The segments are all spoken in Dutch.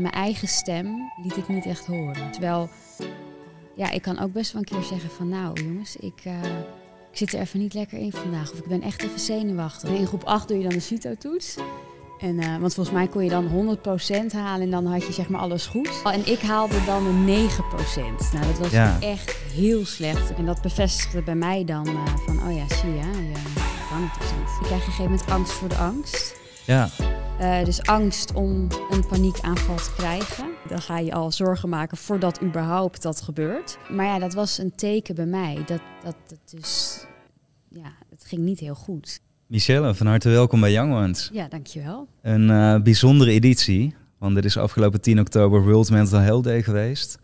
mijn eigen stem liet ik niet echt horen. Terwijl, ja, ik kan ook best wel een keer zeggen van nou jongens, ik, uh, ik zit er even niet lekker in vandaag. Of ik ben echt even zenuwachtig. In groep 8 doe je dan de CITO-toets. En, uh, want volgens mij kon je dan 100% halen en dan had je zeg maar alles goed. En ik haalde dan een 9%. Nou, dat was Ja. echt heel slecht. En dat bevestigde bij mij dan uh, van, oh ja, zie je, je kan het dus niet. Je krijgt op een gegeven moment angst voor de angst. Ja, Uh, dus angst om een paniekaanval te krijgen. Dan ga je al zorgen maken voordat überhaupt dat gebeurt. Maar ja, dat was een teken bij mij. Dat, dat het dus, ja, het ging niet heel goed. Michelle, van harte welkom bij Young Ones. Ja, dankjewel. Een uh, bijzondere editie, want dit is afgelopen 10 oktober World Mental Health Day geweest.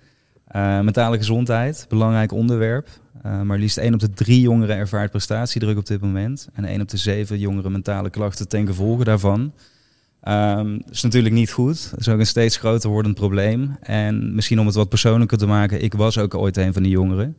Uh, mentale gezondheid, belangrijk onderwerp. Uh, maar liefst 1 op de 3 jongeren ervaart prestatiedruk op dit moment. En 1 op de 7 jongeren mentale klachten ten gevolge daarvan. Um, is natuurlijk niet goed. Dat is ook een steeds groter wordend probleem. En misschien om het wat persoonlijker te maken, ik was ook ooit een van die jongeren.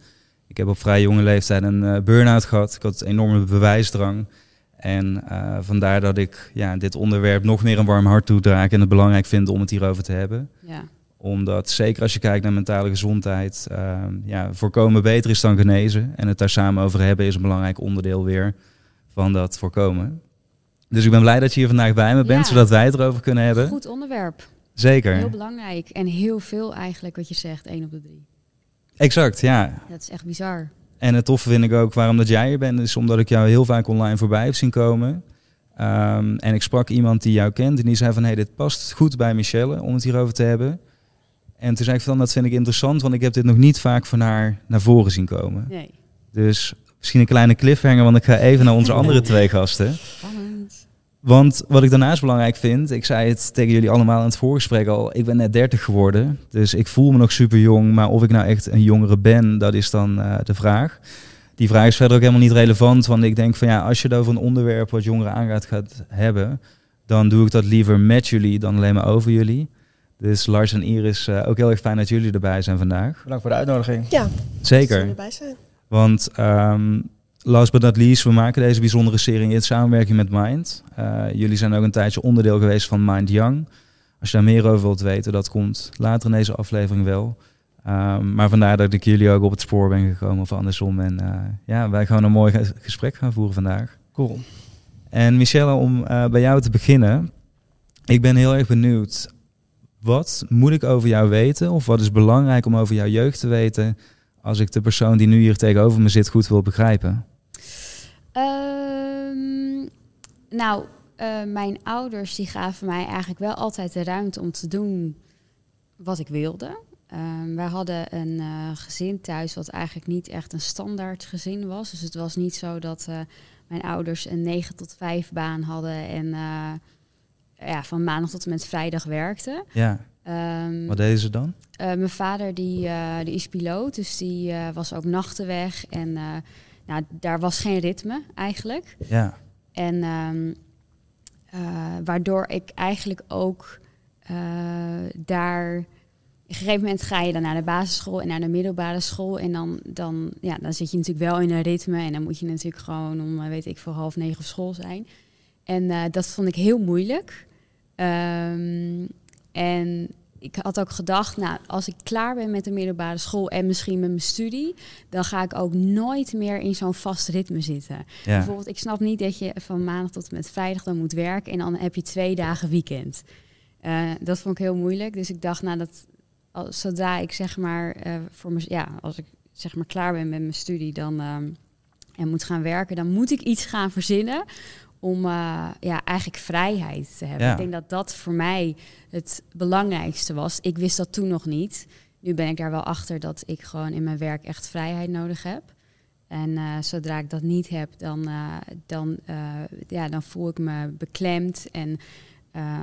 Ik heb op vrij jonge leeftijd een uh, burn-out gehad. Ik had een enorme bewijsdrang. En uh, vandaar dat ik ja, dit onderwerp nog meer een warm hart toedraag en het belangrijk vind om het hierover te hebben. Ja. Omdat zeker als je kijkt naar mentale gezondheid, uh, ja, voorkomen beter is dan genezen. En het daar samen over hebben is een belangrijk onderdeel weer van dat voorkomen. Dus ik ben blij dat je hier vandaag bij me bent, Ja. zodat wij het erover kunnen hebben. Goed onderwerp. Zeker. Heel belangrijk. En heel veel eigenlijk wat je zegt, 1 op de 3. Exact, ja. Dat is echt bizar. En het toffe vind ik ook waarom dat jij hier bent, is omdat ik jou heel vaak online voorbij heb zien komen. Um, en ik sprak iemand die jou kent en die zei van, hé, hey, dit past goed bij Michelle om het hierover te hebben. En toen zei ik van, dat vind ik interessant, want ik heb dit nog niet vaak van haar naar voren zien komen. Nee. Dus misschien een kleine cliffhanger, want ik ga even naar onze andere twee gasten. Spannend. Want wat ik daarnaast belangrijk vind, ik zei het tegen jullie allemaal in het voorgesprek al, ik ben net 30 geworden. Dus ik voel me nog super jong, maar of ik nou echt een jongere ben, dat is dan uh, de vraag. Die vraag is verder ook helemaal niet relevant, want ik denk van ja, als je het over een onderwerp wat jongeren aangaat gaat hebben, dan doe ik dat liever met jullie dan alleen maar over jullie. Dus Lars en Iris, uh, ook heel erg fijn dat jullie erbij zijn vandaag. Bedankt voor de uitnodiging. Ja, zeker. Dat erbij zijn. Want um, last but not least, we maken deze bijzondere serie in samenwerking met Mind. Uh, jullie zijn ook een tijdje onderdeel geweest van Mind Young. Als je daar meer over wilt weten, dat komt later in deze aflevering wel. Um, maar vandaar dat ik jullie ook op het spoor ben gekomen of andersom. En uh, ja, wij gaan een mooi gesprek gaan voeren vandaag. Cool. En Michelle, om uh, bij jou te beginnen. Ik ben heel erg benieuwd. Wat moet ik over jou weten? Of wat is belangrijk om over jouw jeugd te weten? Als ik de persoon die nu hier tegenover me zit goed wil begrijpen. Um, nou, uh, mijn ouders die gaven mij eigenlijk wel altijd de ruimte om te doen wat ik wilde. Um, wij hadden een uh, gezin thuis wat eigenlijk niet echt een standaard gezin was. Dus het was niet zo dat uh, mijn ouders een 9 tot 5 baan hadden en ja, van maandag tot en met vrijdag werkten. Ja. Um, Wat deden ze dan? mijn vader die, die is piloot, dus die was ook nachten weg. En nou, daar was geen ritme eigenlijk. Ja. En um, waardoor ik eigenlijk ook daar op een gegeven moment ga je dan naar de basisschool en naar de middelbare school. En dan, dan, ja, dan zit je natuurlijk wel in een ritme. En dan moet je natuurlijk gewoon om, weet ik, voor half negen op school zijn. En dat vond ik heel moeilijk. Um, en ik had ook gedacht, nou, als ik klaar ben met de middelbare school en misschien met mijn studie, dan ga ik ook nooit meer in zo'n vast ritme zitten. Ja. Bijvoorbeeld, ik snap niet dat je van maandag tot en met vrijdag dan moet werken en dan heb je twee dagen weekend. Uh, dat vond ik heel moeilijk. Dus ik dacht, nou, dat, als, zodra ik zeg maar uh, voor me, ja, als ik zeg maar klaar ben met mijn studie dan um, en moet gaan werken, dan moet ik iets gaan verzinnen om uh, ja, eigenlijk vrijheid te hebben. Ja. Ik denk dat dat voor mij het belangrijkste was. Ik wist dat toen nog niet. Nu ben ik daar wel achter dat ik gewoon in mijn werk echt vrijheid nodig heb. En uh, zodra ik dat niet heb, dan, uh, dan, ja, dan voel ik me beklemd. En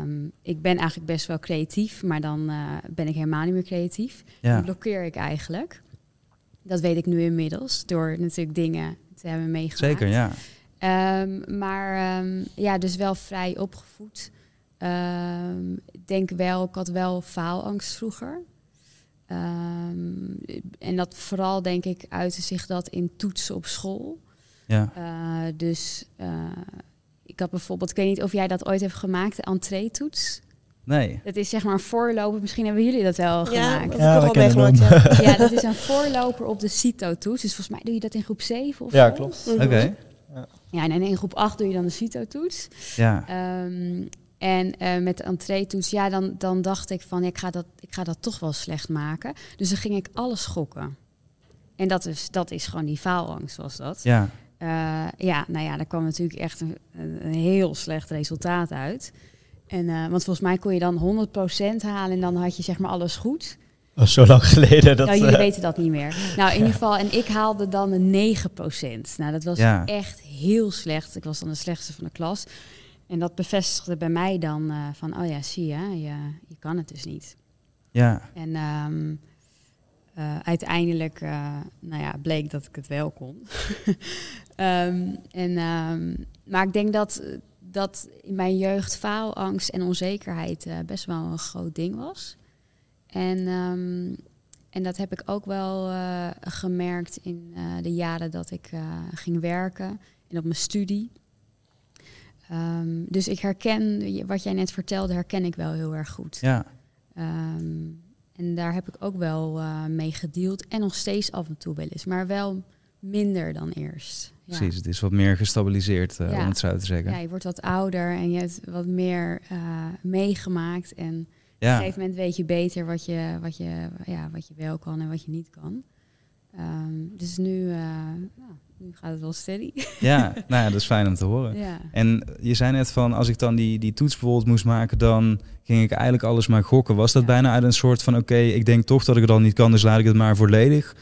um, ik ben eigenlijk best wel creatief, maar dan ben ik helemaal niet meer creatief. Ja. Dan blokkeer ik eigenlijk. Dat weet ik nu inmiddels, door natuurlijk dingen te hebben meegemaakt. Zeker, ja. Um, maar um, ja, dus wel vrij opgevoed. Um, ik denk wel, ik had wel faalangst vroeger. en dat vooral denk ik uitte zich dat in toetsen op school. Ja. Uh, dus uh, ik had bijvoorbeeld, ik weet niet of jij dat ooit hebt gemaakt, de entree-toets. Nee. Dat is zeg maar een voorloper. Misschien hebben jullie dat wel Ja, gemaakt. dat Ja, heb ik ook wel meegemaakt, ja. Ja, dat is een voorloper op de CITO-toets. Dus volgens mij doe je dat in groep 7 of Ja, klopt. Mhm. Oké. Ja, en in groep 8 doe je dan de CITO-toets. Ja. Ehm, en eh, met de entree-toets, ja, dan, dan dacht ik van, ik ga, dat, ik ga dat toch wel slecht maken. Dus dan ging ik alles gokken. En dat is, dat is gewoon die faalangst, was dat. Ja. Eh, ja, nou ja, daar kwam natuurlijk echt een, een, een heel slecht resultaat uit. En, eh, want volgens mij kon je dan 100% halen en dan had je zeg maar alles goed. Dat is zo lang geleden. Dat, nou, jullie eh, weten dat niet meer. Nou, in ieder geval, en ik haalde dan een 9%. Nou, dat was Ja. echt heel slecht. Ik was dan de slechtste van de klas. En dat bevestigde bij mij dan eh, van, oh ja, zie je, je, je kan het dus niet. Ja. En ehm, eh, uiteindelijk eh, nou ja, bleek dat ik het wel kon. Ehm, en, ehm, maar ik denk dat, dat in mijn jeugd faalangst en onzekerheid eh, best wel een groot ding was. En, ehm, en dat heb ik ook wel eh, gemerkt in eh, de jaren dat ik eh, ging werken en op mijn studie. Ehm, dus ik herken, wat jij net vertelde, herken ik wel heel erg goed. Ja. Ehm, en daar heb ik ook wel mee gedeeld. En nog steeds af en toe wel eens. Maar wel minder dan eerst. Ja. Precies. Het is wat meer gestabiliseerd, Ja. om het zo te zeggen. Ja, je wordt wat ouder en je hebt wat meer meegemaakt. En op een Ja. gegeven moment weet je beter wat je, wat je, ja, wat je wel kan en wat je niet kan. Ehm, dus nu, eh, nou, nu gaat het wel steady. Ja. nou ja, dat is fijn om te horen. ja. En je zei net van, als ik dan die, die toets bijvoorbeeld moest maken, dan ging ik eigenlijk alles maar gokken. Was dat Ja. bijna uit een soort van, oké, ik denk toch dat ik het al niet kan, dus laat ik het maar volledig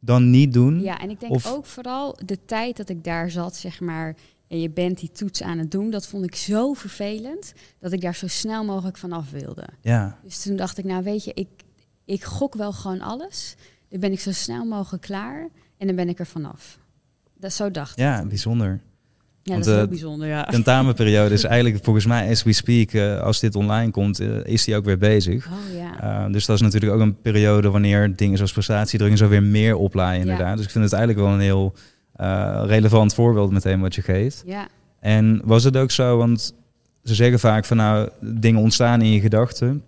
dan niet doen? Ja, en ik denk Of- ook vooral de tijd dat ik daar zat, zeg maar, en je bent die toets aan het doen, dat vond ik zo vervelend dat ik daar zo snel mogelijk vanaf wilde. Ja. Dus toen dacht ik, nou weet je, ik, ik gok wel gewoon alles. Dan ben ik zo snel mogelijk klaar en dan ben ik er vanaf. Dat zo dacht ik. Ja, bijzonder. Ja, want, dat is heel eh, bijzonder, ja. Tentamenperiode is eigenlijk volgens mij, as we speak, eh, als dit online komt, eh, is die ook weer bezig. Oh ja. Uh, dus dat is natuurlijk ook een periode wanneer dingen zoals prestatiedruk zo weer meer oplaaien inderdaad. Ja. Dus ik vind het eigenlijk wel een heel relevant voorbeeld meteen wat je geeft. ja. En was het ook zo, want ze zeggen vaak van nou, dingen ontstaan in je gedachten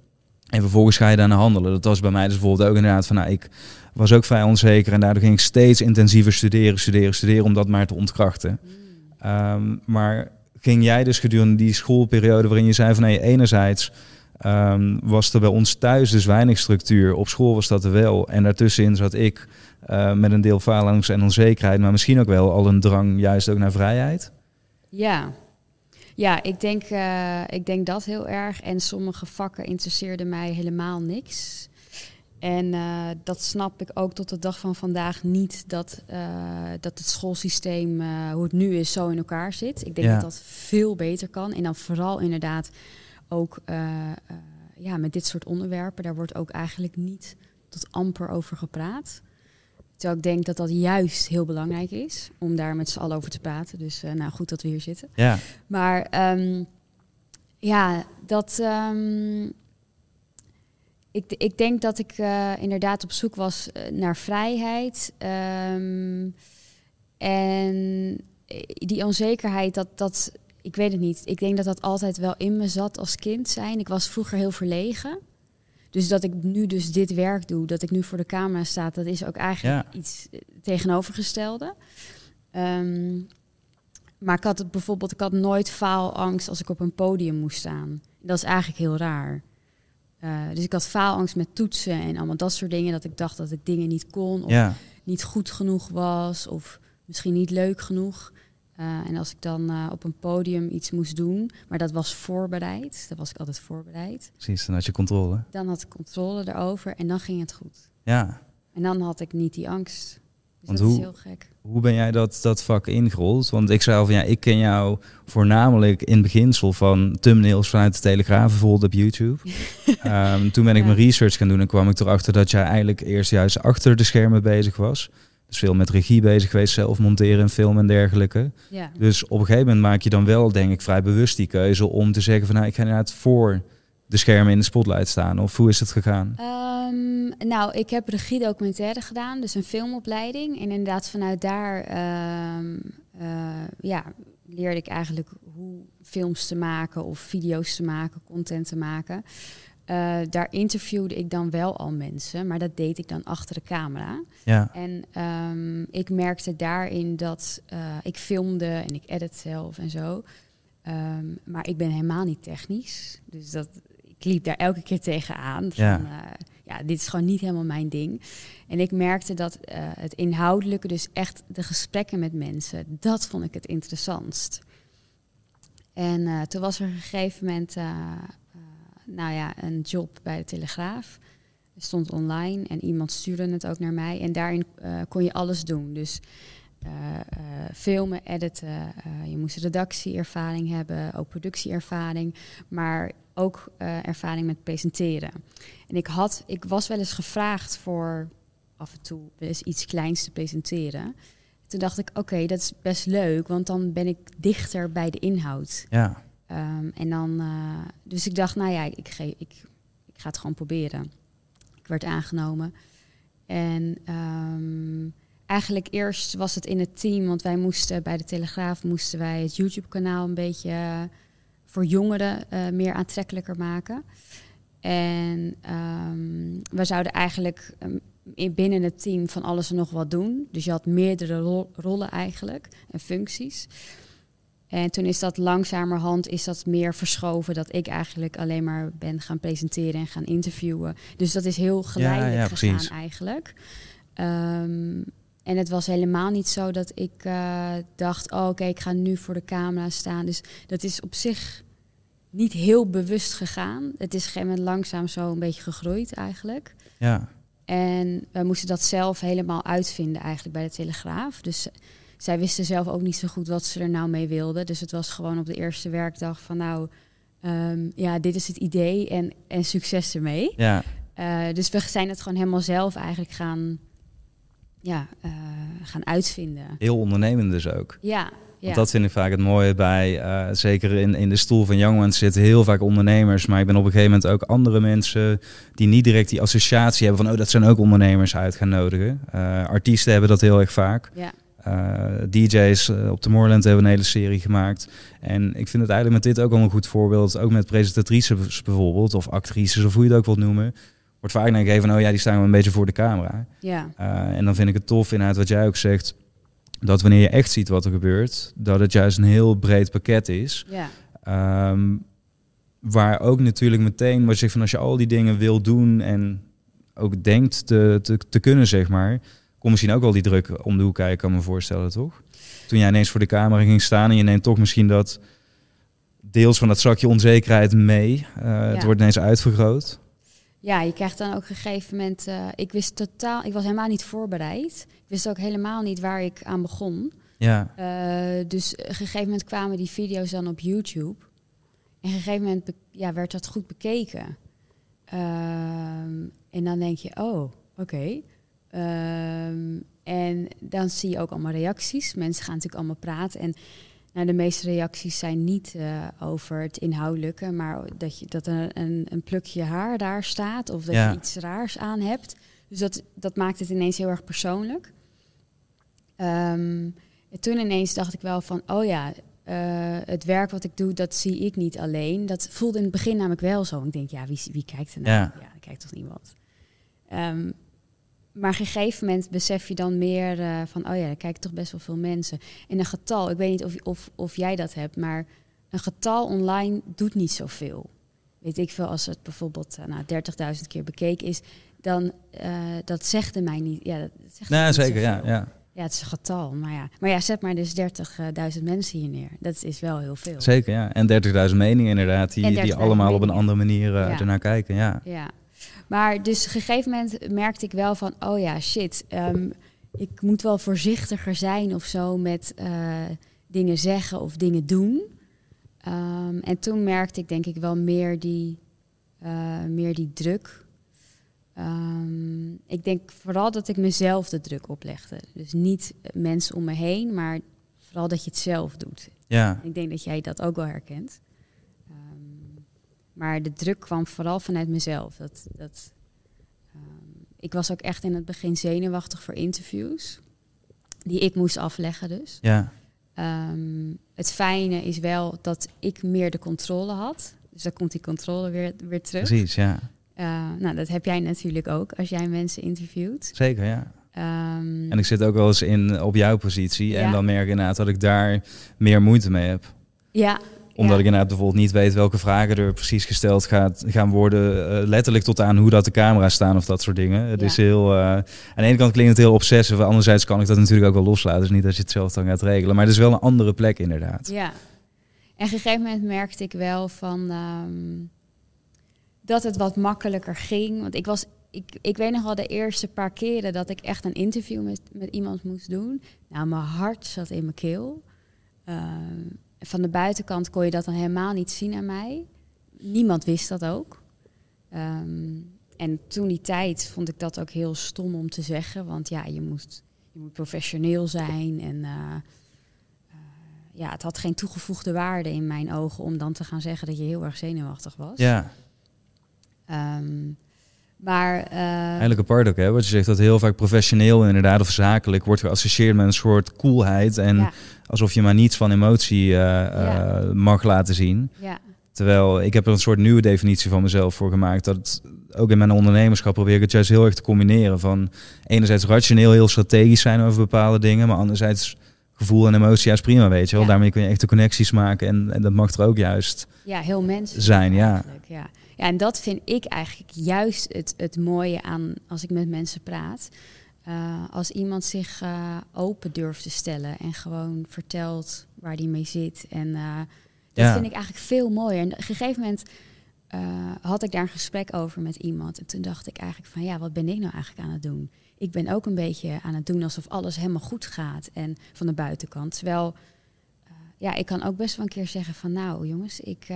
en vervolgens ga je daarna handelen. Dat was bij mij dus bijvoorbeeld ook inderdaad van nou, ik was ook vrij onzeker en daardoor ging ik steeds intensiever studeren, studeren, studeren om dat maar te ontkrachten. Mm. Um, maar ging jij dus gedurende die schoolperiode waarin je zei van nee, enerzijds um, was er bij ons thuis dus weinig structuur. Op school was dat er wel. En daartussenin zat ik uh, met een deel faalangst en onzekerheid, maar misschien ook wel al een drang juist ook naar vrijheid. Ja. Ja, ik denk, uh, ik denk dat heel erg. En sommige vakken interesseerden mij helemaal niks. En uh, dat snap ik ook tot de dag van vandaag niet dat, uh, dat het schoolsysteem, uh, hoe het nu is, zo in elkaar zit. Ik denk Ja. dat dat veel beter kan. En dan vooral inderdaad ook ja, met dit soort onderwerpen, daar wordt ook eigenlijk niet tot amper over gepraat. Terwijl ik denk dat dat juist heel belangrijk is om daar met z'n allen over te praten. Dus nou goed dat we hier zitten. Ja. Maar um, ja, dat. Um, ik, ik denk dat ik uh, inderdaad op zoek was uh, naar vrijheid. Um, en die onzekerheid, dat, dat, ik weet het niet. Ik denk dat dat altijd wel in me zat als kind zijn. Ik was vroeger heel verlegen. Dus dat ik nu dus dit werk doe, dat ik nu voor de camera sta, dat is ook eigenlijk Ja. iets tegenovergestelde. Um, maar ik had het bijvoorbeeld, ik had nooit faalangst als ik op een podium moest staan. Dat is eigenlijk heel raar. Uh, dus ik had faalangst met toetsen en allemaal dat soort dingen. Dat ik dacht dat ik dingen niet kon of Ja. niet goed genoeg was of misschien niet leuk genoeg. Uh, en als ik dan uh, op een podium iets moest doen, maar dat was voorbereid, dat was ik altijd voorbereid. Precies, dan had je controle. Dan had ik controle erover en dan ging het goed. Ja. En dan had ik niet die angst. Dus Want dat hoe- is heel gek. Hoe ben jij dat, dat vak ingerold? Want ik zei al van ja, ik ken jou voornamelijk in beginsel van thumbnails vanuit de Telegraaf, bijvoorbeeld op YouTube. Ehm, toen ben ik Ja. mijn research gaan doen en kwam ik erachter dat jij eigenlijk eerst juist achter de schermen bezig was. Dus veel met regie bezig geweest, zelf monteren en film en dergelijke. Ja. Dus op een gegeven moment maak je dan wel, denk ik, vrij bewust die keuze om te zeggen van nou, ik ga inderdaad voor de schermen in de spotlight staan. Of hoe is het gegaan? Ehm, nou, ik heb regiedocumentaire gedaan, dus een filmopleiding. En inderdaad vanuit daar, eh, ja, leerde ik eigenlijk hoe films te maken of video's te maken, content te maken. Uh, daar interviewde ik dan wel al mensen, maar dat deed ik dan achter de camera. Ja. En um, ik merkte daarin dat uh, ik filmde en ik edit zelf en zo. Um, maar ik ben helemaal niet technisch. Dus dat, ik liep daar elke keer tegenaan. Van, Ja. uh, ja, dit is gewoon niet helemaal mijn ding. En ik merkte dat het inhoudelijke, dus echt de gesprekken met mensen, dat vond ik het interessantst. En toen was er een gegeven moment, nou ja, een job bij de Telegraaf. Het stond online en iemand stuurde het ook naar mij. En daarin uh, kon je alles doen. Dus uh, filmen, editen. je moest redactieervaring hebben, ook productieervaring. Maar ook ervaring met presenteren. En ik, had, ik was wel eens gevraagd voor af en toe eens iets kleins te presenteren. Toen dacht ik, oké, dat is best leuk, want dan ben ik dichter bij de inhoud. Ja. Um, en dan, uh, dus ik dacht, nou ja, ik, ik, ik ga het gewoon proberen. Ik werd aangenomen. En um, eigenlijk eerst was het in het team, want wij moesten bij de Telegraaf moesten wij het YouTube-kanaal een beetje uh, voor jongeren uh, meer aantrekkelijker maken. En um, we zouden eigenlijk in, binnen het team van alles en nog wat doen. Dus je had meerdere ro rollen eigenlijk en functies. En toen is dat langzamerhand is dat meer verschoven dat ik eigenlijk alleen maar ben gaan presenteren en gaan interviewen. Dus dat is heel geleidelijk ja, ja, gegaan precies. eigenlijk. Um, en het was helemaal niet zo dat ik uh, dacht, oh, oké, okay, ik ga nu voor de camera staan. Dus dat is op zich niet heel bewust gegaan. Het is gegeven langzaam zo een beetje gegroeid eigenlijk. Ja. En we moesten dat zelf helemaal uitvinden eigenlijk bij de Telegraaf. Dus zij wisten zelf ook niet zo goed wat ze er nou mee wilden. Dus het was gewoon op de eerste werkdag van nou, um, ja, dit is het idee en, en succes ermee. Ja. Uh, dus we zijn het gewoon helemaal zelf eigenlijk gaan, ja, uh, gaan uitvinden. Heel ondernemend dus ook. Ja. Want dat vind ik vaak het mooie bij, uh, zeker in, in de stoel van Youngmans zitten heel vaak ondernemers. Maar ik ben op een gegeven moment ook andere mensen die niet direct die associatie hebben van, oh dat zijn ook ondernemers uit gaan nodigen. Uh, artiesten hebben dat heel erg vaak. Ja. Uh, DJ's uh, op de Moorland hebben een hele serie gemaakt. En ik vind het eigenlijk met dit ook wel een goed voorbeeld. Ook met presentatrices bijvoorbeeld, of actrices, of hoe je het ook wilt noemen. Wordt vaak naar gegeven, oh ja, die staan wel een beetje voor de camera. Ja. Uh, en dan vind ik het tof inderdaad wat jij ook zegt. Dat wanneer je echt ziet wat er gebeurt, dat het juist een heel breed pakket is. Ja. Um, waar ook natuurlijk meteen, wat je zegt van als je al die dingen wil doen en ook denkt te, te, te kunnen, zeg maar, komt misschien ook wel die druk om de hoek kijken, kan me voorstellen, toch? Toen jij ineens voor de camera ging staan en je neemt toch misschien dat deels van dat zakje onzekerheid mee. Uh, ja. Het wordt ineens uitvergroot. Ja, je krijgt dan ook op een gegeven moment. Uh, ik wist totaal, ik was helemaal niet voorbereid. Ik wist ook helemaal niet waar ik aan begon. Ja. Uh, dus op een gegeven moment kwamen die video's dan op YouTube. En op een gegeven moment ja, werd dat goed bekeken. Uh, en dan denk je, oh, oké. Okay. Um, en dan zie je ook allemaal reacties. Mensen gaan natuurlijk allemaal praten. En nou, de meeste reacties zijn niet uh, over het inhoudelijke, maar dat, je, dat er een, een plukje haar daar staat of dat ja. je iets raars aan hebt. Dus dat, dat maakt het ineens heel erg persoonlijk. Um, en toen ineens dacht ik wel van, oh ja, uh, het werk wat ik doe, dat zie ik niet alleen. Dat voelde in het begin namelijk wel zo. Ik denk, ja, wie, wie kijkt er nou? Ja. ja, kijkt toch niemand. Um, maar op een gegeven moment besef je dan meer uh, van, oh ja, er kijken toch best wel veel mensen. En een getal, ik weet niet of, of, of jij dat hebt, maar een getal online doet niet zoveel. Weet ik veel, als het bijvoorbeeld uh, nou, 30.000 keer bekeken is, dan uh, dat zegt mij niet. Ja, dat zegt nee, niet zeker, ja, ja. Ja, het is een getal, maar ja. Maar ja, zet maar dus 30.000 mensen hier neer. Dat is wel heel veel. Zeker, ja. En 30.000 meningen inderdaad, die, die allemaal op een andere manier Ja. ernaar kijken, ja. Ja, maar dus op een gegeven moment merkte ik wel van, oh ja, shit, um, ik moet wel voorzichtiger zijn of zo met uh, dingen zeggen of dingen doen. Um, en toen merkte ik denk ik wel meer die, uh, meer die druk. Um, ik denk vooral dat ik mezelf de druk oplegde. Dus niet mensen om me heen, maar vooral dat je het zelf doet. Ja, Ik denk dat jij dat ook wel herkent. Maar de druk kwam vooral vanuit mezelf. Dat, dat, um, ik was ook echt in het begin zenuwachtig voor interviews. Die ik moest afleggen dus. ja. Ehm, het fijne is wel dat ik meer de controle had. Dus dan komt die controle weer, weer terug. Precies, ja. Uh, nou, dat heb jij natuurlijk ook als jij mensen interviewt. Zeker, ja. Ehm, En ik zit ook wel eens in, op jouw positie. Ja. En dan merk ik inderdaad dat ik daar meer moeite mee heb. ja, Omdat ik inderdaad bijvoorbeeld niet weet welke vragen er precies gesteld gaat, gaan worden. eh, letterlijk tot aan hoe dat de camera's staan of dat soort dingen. Het is heel... eh, aan de ene kant klinkt het heel obsessief. Anderzijds kan ik dat natuurlijk ook wel loslaten. Dus niet dat je het zelf dan gaat regelen. Maar het is wel een andere plek inderdaad. Ja. En op een gegeven moment merkte ik wel van ehm, dat het wat makkelijker ging. Want ik was, ik, ik weet nog wel de eerste paar keren dat ik echt een interview met, met iemand moest doen. Nou, mijn hart zat in mijn keel. Ehm, van de buitenkant kon je dat dan helemaal niet zien aan mij. Niemand wist dat ook. Ehm, en toen die tijd vond ik dat ook heel stom om te zeggen. Want ja, je moet, je moet professioneel zijn en... eh, ja, het had geen toegevoegde waarde in mijn ogen om dan te gaan zeggen dat je heel erg zenuwachtig was. Ja, Ehm, maar eh, eigenlijk apart ook hè. Wat je zegt, dat heel vaak professioneel inderdaad of zakelijk wordt geassocieerd met een soort coolheid. En ja, alsof je maar niets van emotie eh, Ja. eh, mag laten zien. ja, Terwijl ik heb er een soort nieuwe definitie van mezelf voor gemaakt. Dat het, ook in mijn ondernemerschap probeer ik het juist heel erg te combineren. Van enerzijds rationeel heel strategisch zijn over bepaalde dingen. Maar anderzijds gevoel en emotie juist prima, weet je wel. Ja. Daarmee kun je echt de connecties maken. En, en dat mag er ook juist ja, heel menselijk. zijn, ja. ja. ja, en dat vind ik eigenlijk juist het, het mooie aan als ik met mensen praat. Eh, als iemand zich eh, open durft te stellen en gewoon vertelt waar hij mee zit. En eh, dat Ja. vind ik eigenlijk veel mooier. En op een gegeven moment had ik daar een gesprek over met iemand. En toen dacht ik eigenlijk van ja, wat ben ik nou eigenlijk aan het doen? Ik ben ook een beetje aan het doen alsof alles helemaal goed gaat en van de buitenkant. Terwijl ja, ik kan ook best wel een keer zeggen van nou jongens, ik,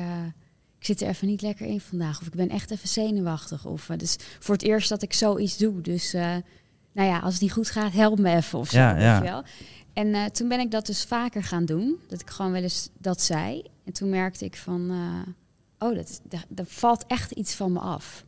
ik zit er even niet lekker in vandaag. Of ik ben echt even zenuwachtig. Of uh, dus voor het eerst dat ik zoiets doe. Dus uh, nou ja, als het niet goed gaat, help me even of zo. Ja, weet ja. je wel. En uh, toen ben ik dat dus vaker gaan doen. Dat ik gewoon wel eens dat zei. En toen merkte ik van, uh, oh, dat, dat, dat, valt echt iets van me af.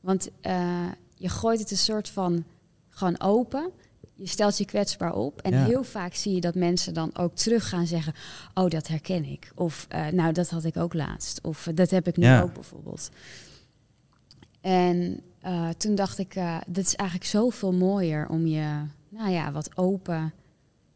Want uh, je gooit het een soort van gewoon open. Je stelt je kwetsbaar op. En Ja. heel vaak zie je dat mensen dan ook terug gaan zeggen... oh, dat herken ik. Of nou, dat had ik ook laatst. Of dat heb ik nu Ja. ook bijvoorbeeld. En uh, toen dacht ik, uh, dit is eigenlijk zoveel mooier om je, nou ja, wat open,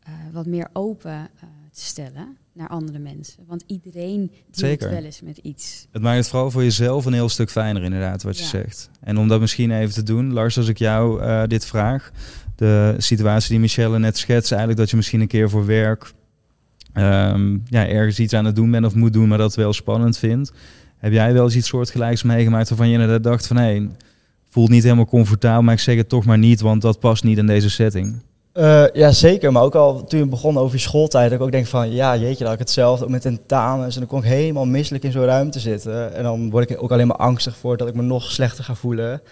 uh, wat meer open te stellen naar andere mensen. Want iedereen Zeker. wel eens met iets. Het maakt het vooral voor jezelf een heel stuk fijner, inderdaad, wat je zegt. En om dat misschien even te doen, Lars, als ik jou eh, dit vraag. De situatie die Michelle net schetst, eigenlijk dat je misschien een keer voor werk ehm, ja, ergens iets aan het doen bent of moet doen, maar dat wel spannend vindt. Heb jij wel eens iets soortgelijks meegemaakt waarvan je inderdaad dacht van hé, voelt niet helemaal comfortabel, maar ik zeg het toch maar niet, want dat past niet in deze setting? Uh, ja, zeker. Maar ook al toen je begon over je schooltijd, dat ik ook denk van, ja, jeetje, dat ik hetzelfde ook met tentamens. En dan kon ik helemaal misselijk in zo'n ruimte zitten. En dan word ik ook alleen maar angstig voor dat ik me nog slechter ga voelen.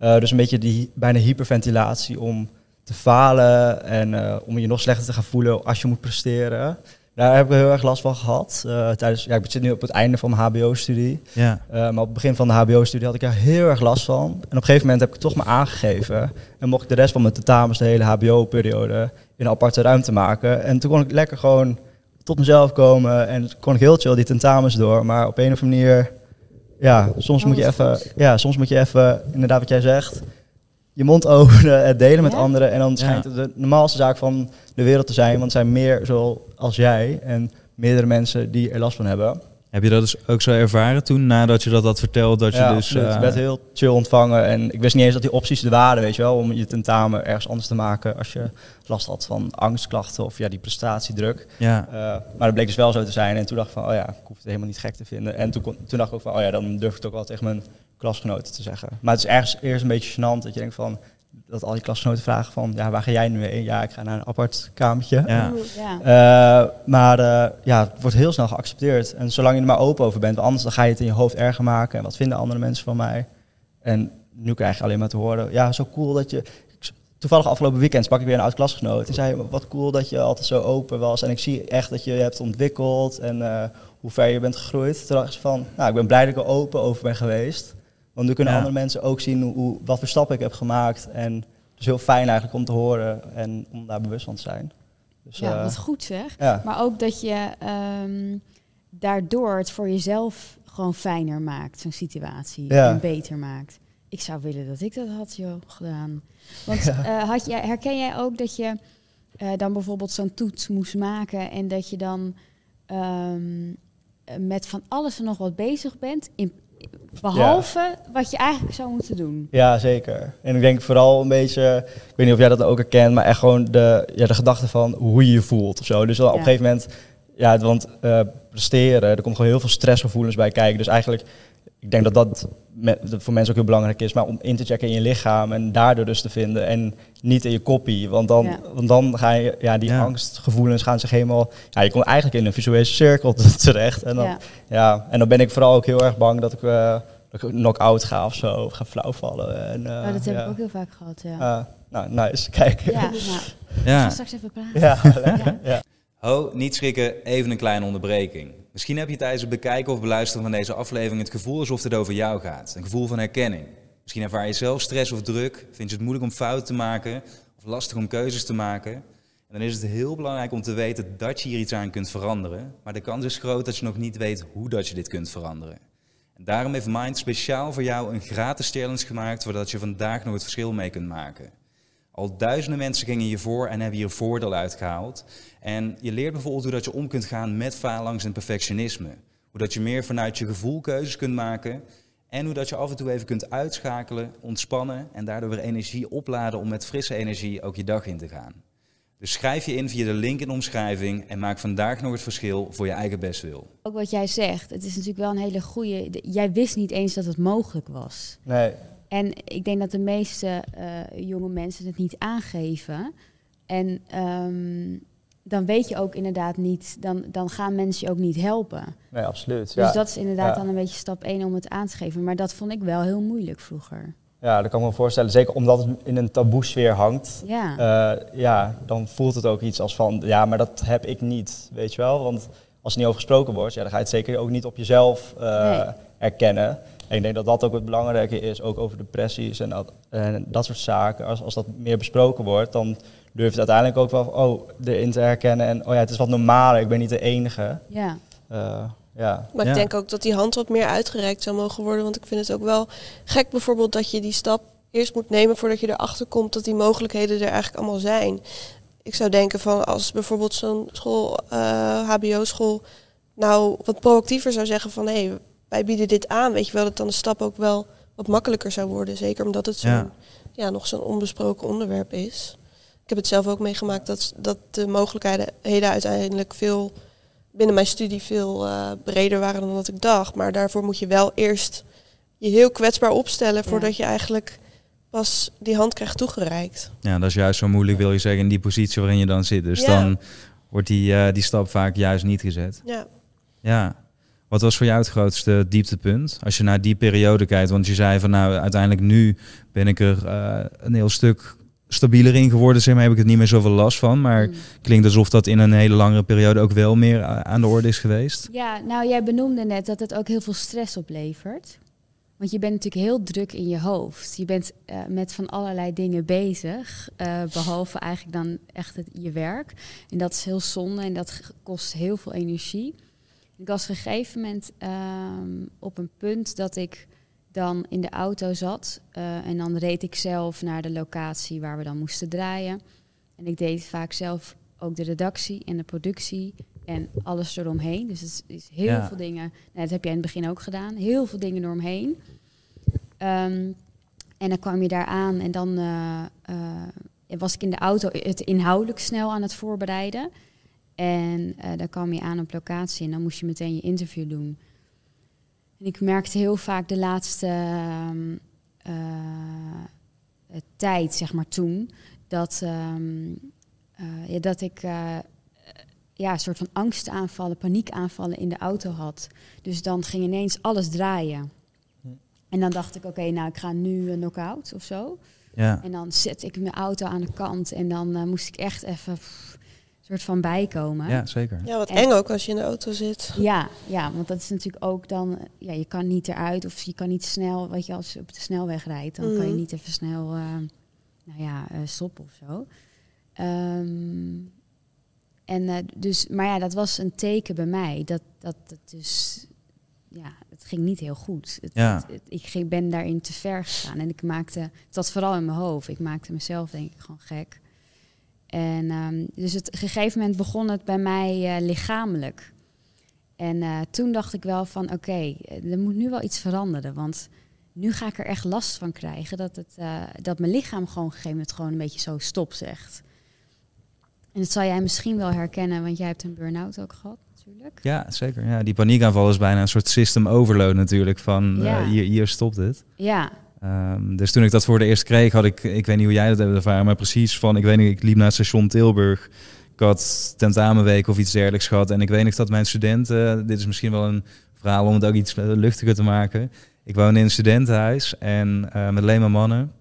Uh, dus een beetje die bijna hyperventilatie om te falen en uh, om je nog slechter te gaan voelen als je moet presteren. Daar heb ik heel erg last van gehad. Uh, tijdens, ja, ik zit nu op het einde van mijn HBO-studie. Ja. Uh, maar op het begin van de HBO-studie had ik er heel erg last van. En op een gegeven moment heb ik het toch maar aangegeven. En mocht ik de rest van mijn tentamens, de hele HBO-periode, in een aparte ruimte maken. En toen kon ik lekker gewoon tot mezelf komen. En kon ik heel chill die tentamens door. Maar op een of andere manier, ja, soms, Oh, moet, je even, ja, soms moet je even, inderdaad wat jij zegt, je mond openen en delen met Ja? anderen. En dan schijnt Ja. het de normaalste zaak van de wereld te zijn. Want er zijn meer zoals jij en meerdere mensen die er last van hebben. Heb je dat dus ook zo ervaren toen, nadat je dat had verteld? Dat je ja, dus, absoluut. eh, Ik werd heel chill ontvangen en ik wist niet eens dat die opties er waren, weet je wel, om je tentamen ergens anders te maken als je last had van angstklachten of ja, die prestatiedruk. ja. Uh, maar dat bleek dus wel zo te zijn en toen dacht ik van, oh ja, ik hoef het helemaal niet gek te vinden. En toen, kon- toen dacht ik ook van, oh ja, dan durf ik het ook wel tegen mijn klasgenoten te zeggen. Maar het is ergens eerst een beetje gênant dat je denkt van, dat al die klasgenoten vragen van, ja, waar ga jij nu heen? Ja, ik ga naar een apart kamertje. Ja. Uh, maar uh, ja, het wordt heel snel geaccepteerd. En zolang je er maar open over bent, want anders dan ga je het in je hoofd erger maken. En wat vinden andere mensen van mij? En nu krijg je alleen maar te horen, ja, zo cool dat je... Toevallig afgelopen weekend sprak ik weer een oud klasgenoot. Die zei, wat cool dat je altijd zo open was. En ik zie echt dat je je hebt ontwikkeld en uh, hoe ver je bent gegroeid. Toen dacht ik van, nou, ik ben blij dat ik er open over ben geweest. Want nu kunnen Ja. andere mensen ook zien hoe, wat voor stappen ik heb gemaakt. En het is heel fijn eigenlijk om te horen en om daar bewust van te zijn. Dus, ja, eh, wat goed zeg. ja. Maar ook dat je ehm, daardoor het voor jezelf gewoon fijner maakt, zo'n situatie. Ja. En beter maakt. Ik zou willen dat ik dat had, joh, gedaan. Want eh, had jij, herken jij ook dat je eh, dan bijvoorbeeld zo'n toets moest maken en dat je dan ehm, eh, met van alles en nog wat bezig bent, in, behalve wat je eigenlijk zou moeten doen? Ja, zeker. En ik denk vooral een beetje, ik weet niet of jij dat ook herkent, maar echt gewoon de, ja, de gedachte van hoe je je voelt of zo. Dus op een gegeven moment, ja, want eh, presteren, er komt gewoon heel veel stressgevoelens bij kijken. Dus eigenlijk, ik denk dat dat voor mensen ook heel belangrijk is, maar om in te checken in je lichaam en daardoor dus te vinden en niet in je koppie. Want dan, Ja. want dan ga je, ja, die Ja. angstgevoelens gaan zich helemaal, ja, je komt eigenlijk in een visuele cirkel terecht. En dan, Ja. ja, en dan ben ik vooral ook heel erg bang dat ik, eh dat ik knock-out ga of zo, of ga flauwvallen. En, eh, Oh, dat heb ja. ik ook heel vaak gehad, ja. Ah, nou, nice. Kijk. ja, nou, we Ja. gaan straks even praten. Ja, Ja. ja. Ho, niet schrikken, even een kleine onderbreking. Misschien heb je tijdens het bekijken of beluisteren van deze aflevering het gevoel alsof het over jou gaat. Een gevoel van herkenning. Misschien ervaar je zelf stress of druk, vind je het moeilijk om fouten te maken of lastig om keuzes te maken. En dan is het heel belangrijk om te weten dat je hier iets aan kunt veranderen. Maar de kans is groot dat je nog niet weet hoe dat je dit kunt veranderen. En daarom heeft Mind speciaal voor jou een gratis challenge gemaakt, zodat je vandaag nog het verschil mee kunt maken. Al duizenden mensen gingen hiervoor en hebben hier voordeel uitgehaald. En je leert bijvoorbeeld hoe dat je om kunt gaan met faalangst en perfectionisme. Hoe dat je meer vanuit je gevoel keuzes kunt maken. En hoe dat je af en toe even kunt uitschakelen, ontspannen en daardoor weer energie opladen om met frisse energie ook je dag in te gaan. Dus schrijf je in via de link in de omschrijving en maak vandaag nog het verschil voor je eigen bestwil. Ook wat jij zegt, het is natuurlijk wel een hele goede. Jij wist niet eens dat het mogelijk was. Nee. En ik denk dat de meeste eh, jonge mensen het niet aangeven. En ehm, dan weet je ook inderdaad niet, dan, dan gaan mensen je ook niet helpen. Nee, absoluut. Dus ja. dat is inderdaad Ja. dan een beetje stap één om het aan te geven. Maar dat vond ik wel heel moeilijk vroeger. ja, dat kan ik me voorstellen. Zeker omdat het in een taboe sfeer hangt. Ja, Eh, ja, dan voelt het ook iets als van, ja, maar dat heb ik niet, weet je wel. Want als er niet over gesproken wordt, ja, dan ga je het zeker ook niet op jezelf Nee. erkennen. En ik denk dat dat ook het belangrijke is, ook over depressies en dat, en dat soort zaken. Als, als dat meer besproken wordt, dan durf je het uiteindelijk ook wel oh, erin te herkennen. En oh ja, het is wat normaler, ik ben niet de enige. ja. Eh, ja. Maar Ja. ik denk ook dat die hand wat meer uitgereikt zou mogen worden. Want ik vind het ook wel gek bijvoorbeeld dat je die stap eerst moet nemen voordat je erachter komt dat die mogelijkheden er eigenlijk allemaal zijn. Ik zou denken van als bijvoorbeeld zo'n school, eh, HBO-school, nou wat proactiever zou zeggen van hé, hey, wij bieden dit aan, weet je wel, dat dan de stap ook wel wat makkelijker zou worden. Zeker omdat het zo'n, Ja. ja. nog zo'n onbesproken onderwerp is. Ik heb het zelf ook meegemaakt dat, dat de mogelijkheden heden uiteindelijk veel binnen mijn studie veel eh, breder waren dan wat ik dacht. Maar daarvoor moet je wel eerst je heel kwetsbaar opstellen voordat je eigenlijk pas die hand krijgt toegereikt. Ja, dat is juist zo moeilijk, wil je zeggen, in die positie waarin je dan zit. Dus Ja. dan wordt die, eh, die stap vaak juist niet gezet. Ja. Ja. Wat was voor jou het grootste dieptepunt? Als je naar die periode kijkt, want je zei van nou, uiteindelijk nu ben ik er eh, een heel stuk stabieler in geworden. Zeg maar, heb ik het niet meer zoveel last van. Maar Mm. klinkt alsof dat in een hele langere periode ook wel meer aan de orde is geweest. Ja, nou jij benoemde net dat het ook heel veel stress oplevert. Want je bent natuurlijk heel druk in je hoofd. Je bent eh, met van allerlei dingen bezig, eh, behalve eigenlijk dan echt het, je werk. En dat is heel zonde en dat kost heel veel energie. Ik was op een gegeven moment ehm, op een punt dat ik dan in de auto zat. eh, en dan reed ik zelf naar de locatie waar we dan moesten draaien. En ik deed vaak zelf ook de redactie en de productie en alles eromheen. Dus het is heel Ja. veel dingen. Nou, dat heb jij in het begin ook gedaan. Heel veel dingen eromheen. Ehm, en dan kwam je daar aan en dan eh, eh, was ik in de auto het inhoudelijk snel aan het voorbereiden. En dan kwam je aan op locatie en dan moest je meteen je interview doen. En ik merkte heel vaak de laatste ehm, eh, tijd, zeg maar toen, dat, ehm, eh, ja, dat ik eh, ja, een soort van angstaanvallen, paniekaanvallen in de auto had. Dus dan ging ineens alles draaien. Hm. En dan dacht ik, oké, nou ik ga nu een knock-out of zo. Ja. En dan zet ik mijn auto aan de kant en dan moest ik echt even pff, soort van bijkomen. ja, zeker. ja, wat En- eng ook als je in de auto zit. Ja, ja, want dat is natuurlijk ook dan, ja, je kan niet eruit of je kan niet snel, weet je, als je op de snelweg rijdt, dan kan je Mhm. niet even snel, eh, nou ja, eh, stoppen of zo. Ehm, En eh, dus, maar ja, dat was een teken bij mij. Dat, dat het dus, ja, het ging niet heel goed. Het, Ja. het- het- ik ging, ben daarin te ver gegaan. En ik maakte, het zat vooral in mijn hoofd. Ik maakte mezelf denk ik gewoon gek. En ehm, dus het op een gegeven moment begon het bij mij eh, lichamelijk. En eh, toen dacht ik wel van oké, eh, er moet nu wel iets veranderen. Want nu ga ik er echt last van krijgen dat, het, dat mijn lichaam gewoon op een gegeven moment gewoon een beetje zo stop zegt. En dat zal jij misschien wel herkennen, want jij hebt een burn-out ook gehad natuurlijk. Ja, zeker. Ja, die paniekaanval is bijna een soort system overload natuurlijk. Van Ja. hier, hier stopt het. Ja, Ehm, dus toen ik dat voor de eerst kreeg, had ik, ik weet niet hoe jij dat hebt ervaren, maar precies van, ik weet niet, ik liep naar het station Tilburg. Ik had tentamenweek of iets dergelijks gehad. En ik weet nog dat mijn studenten, dit is misschien wel een verhaal om het ook iets eh, luchtiger te maken. Ik woonde in een studentenhuis en eh, met alleen maar mannen.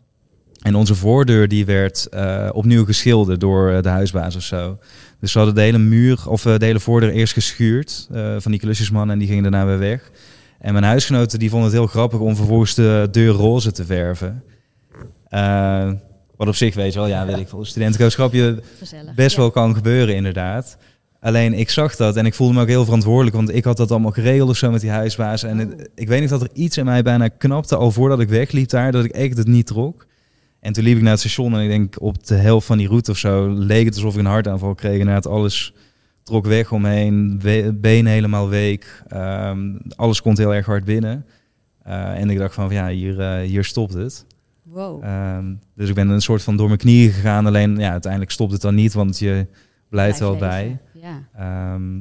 En onze voordeur die werd eh, opnieuw geschilderd door de huisbaas of zo. Dus ze hadden de hele muur of de hele voordeur eerst geschuurd van die klusjesmannen en die gingen daarna weer weg. En mijn huisgenoten die vonden het heel grappig om vervolgens de deur roze te verven. Eh, wat op zich, weet je wel, ja, weet ik veel, studentenkoopschapje gezellig. best wel kan gebeuren inderdaad. Alleen ik zag dat en ik voelde me ook heel verantwoordelijk, want ik had dat allemaal geregeld of zo met die huisbaas. En het- ik weet niet dat er iets in mij bijna knapte al voordat ik wegliep daar, dat ik echt het niet trok. En toen liep ik naar het station en ik denk op de helft van die route of zo leek het alsof ik een hartaanval kreeg. Inderdaad, alles trok weg omheen, we- benen helemaal week, ehm, alles komt heel erg hard binnen. Eh, en ik dacht van, ja, hier, eh, hier stopt het. Wow. Ehm, dus ik ben een soort van door mijn knieën gegaan. Alleen ja, uiteindelijk stopt het dan niet, want je blijft wel bij. Ja. Ehm,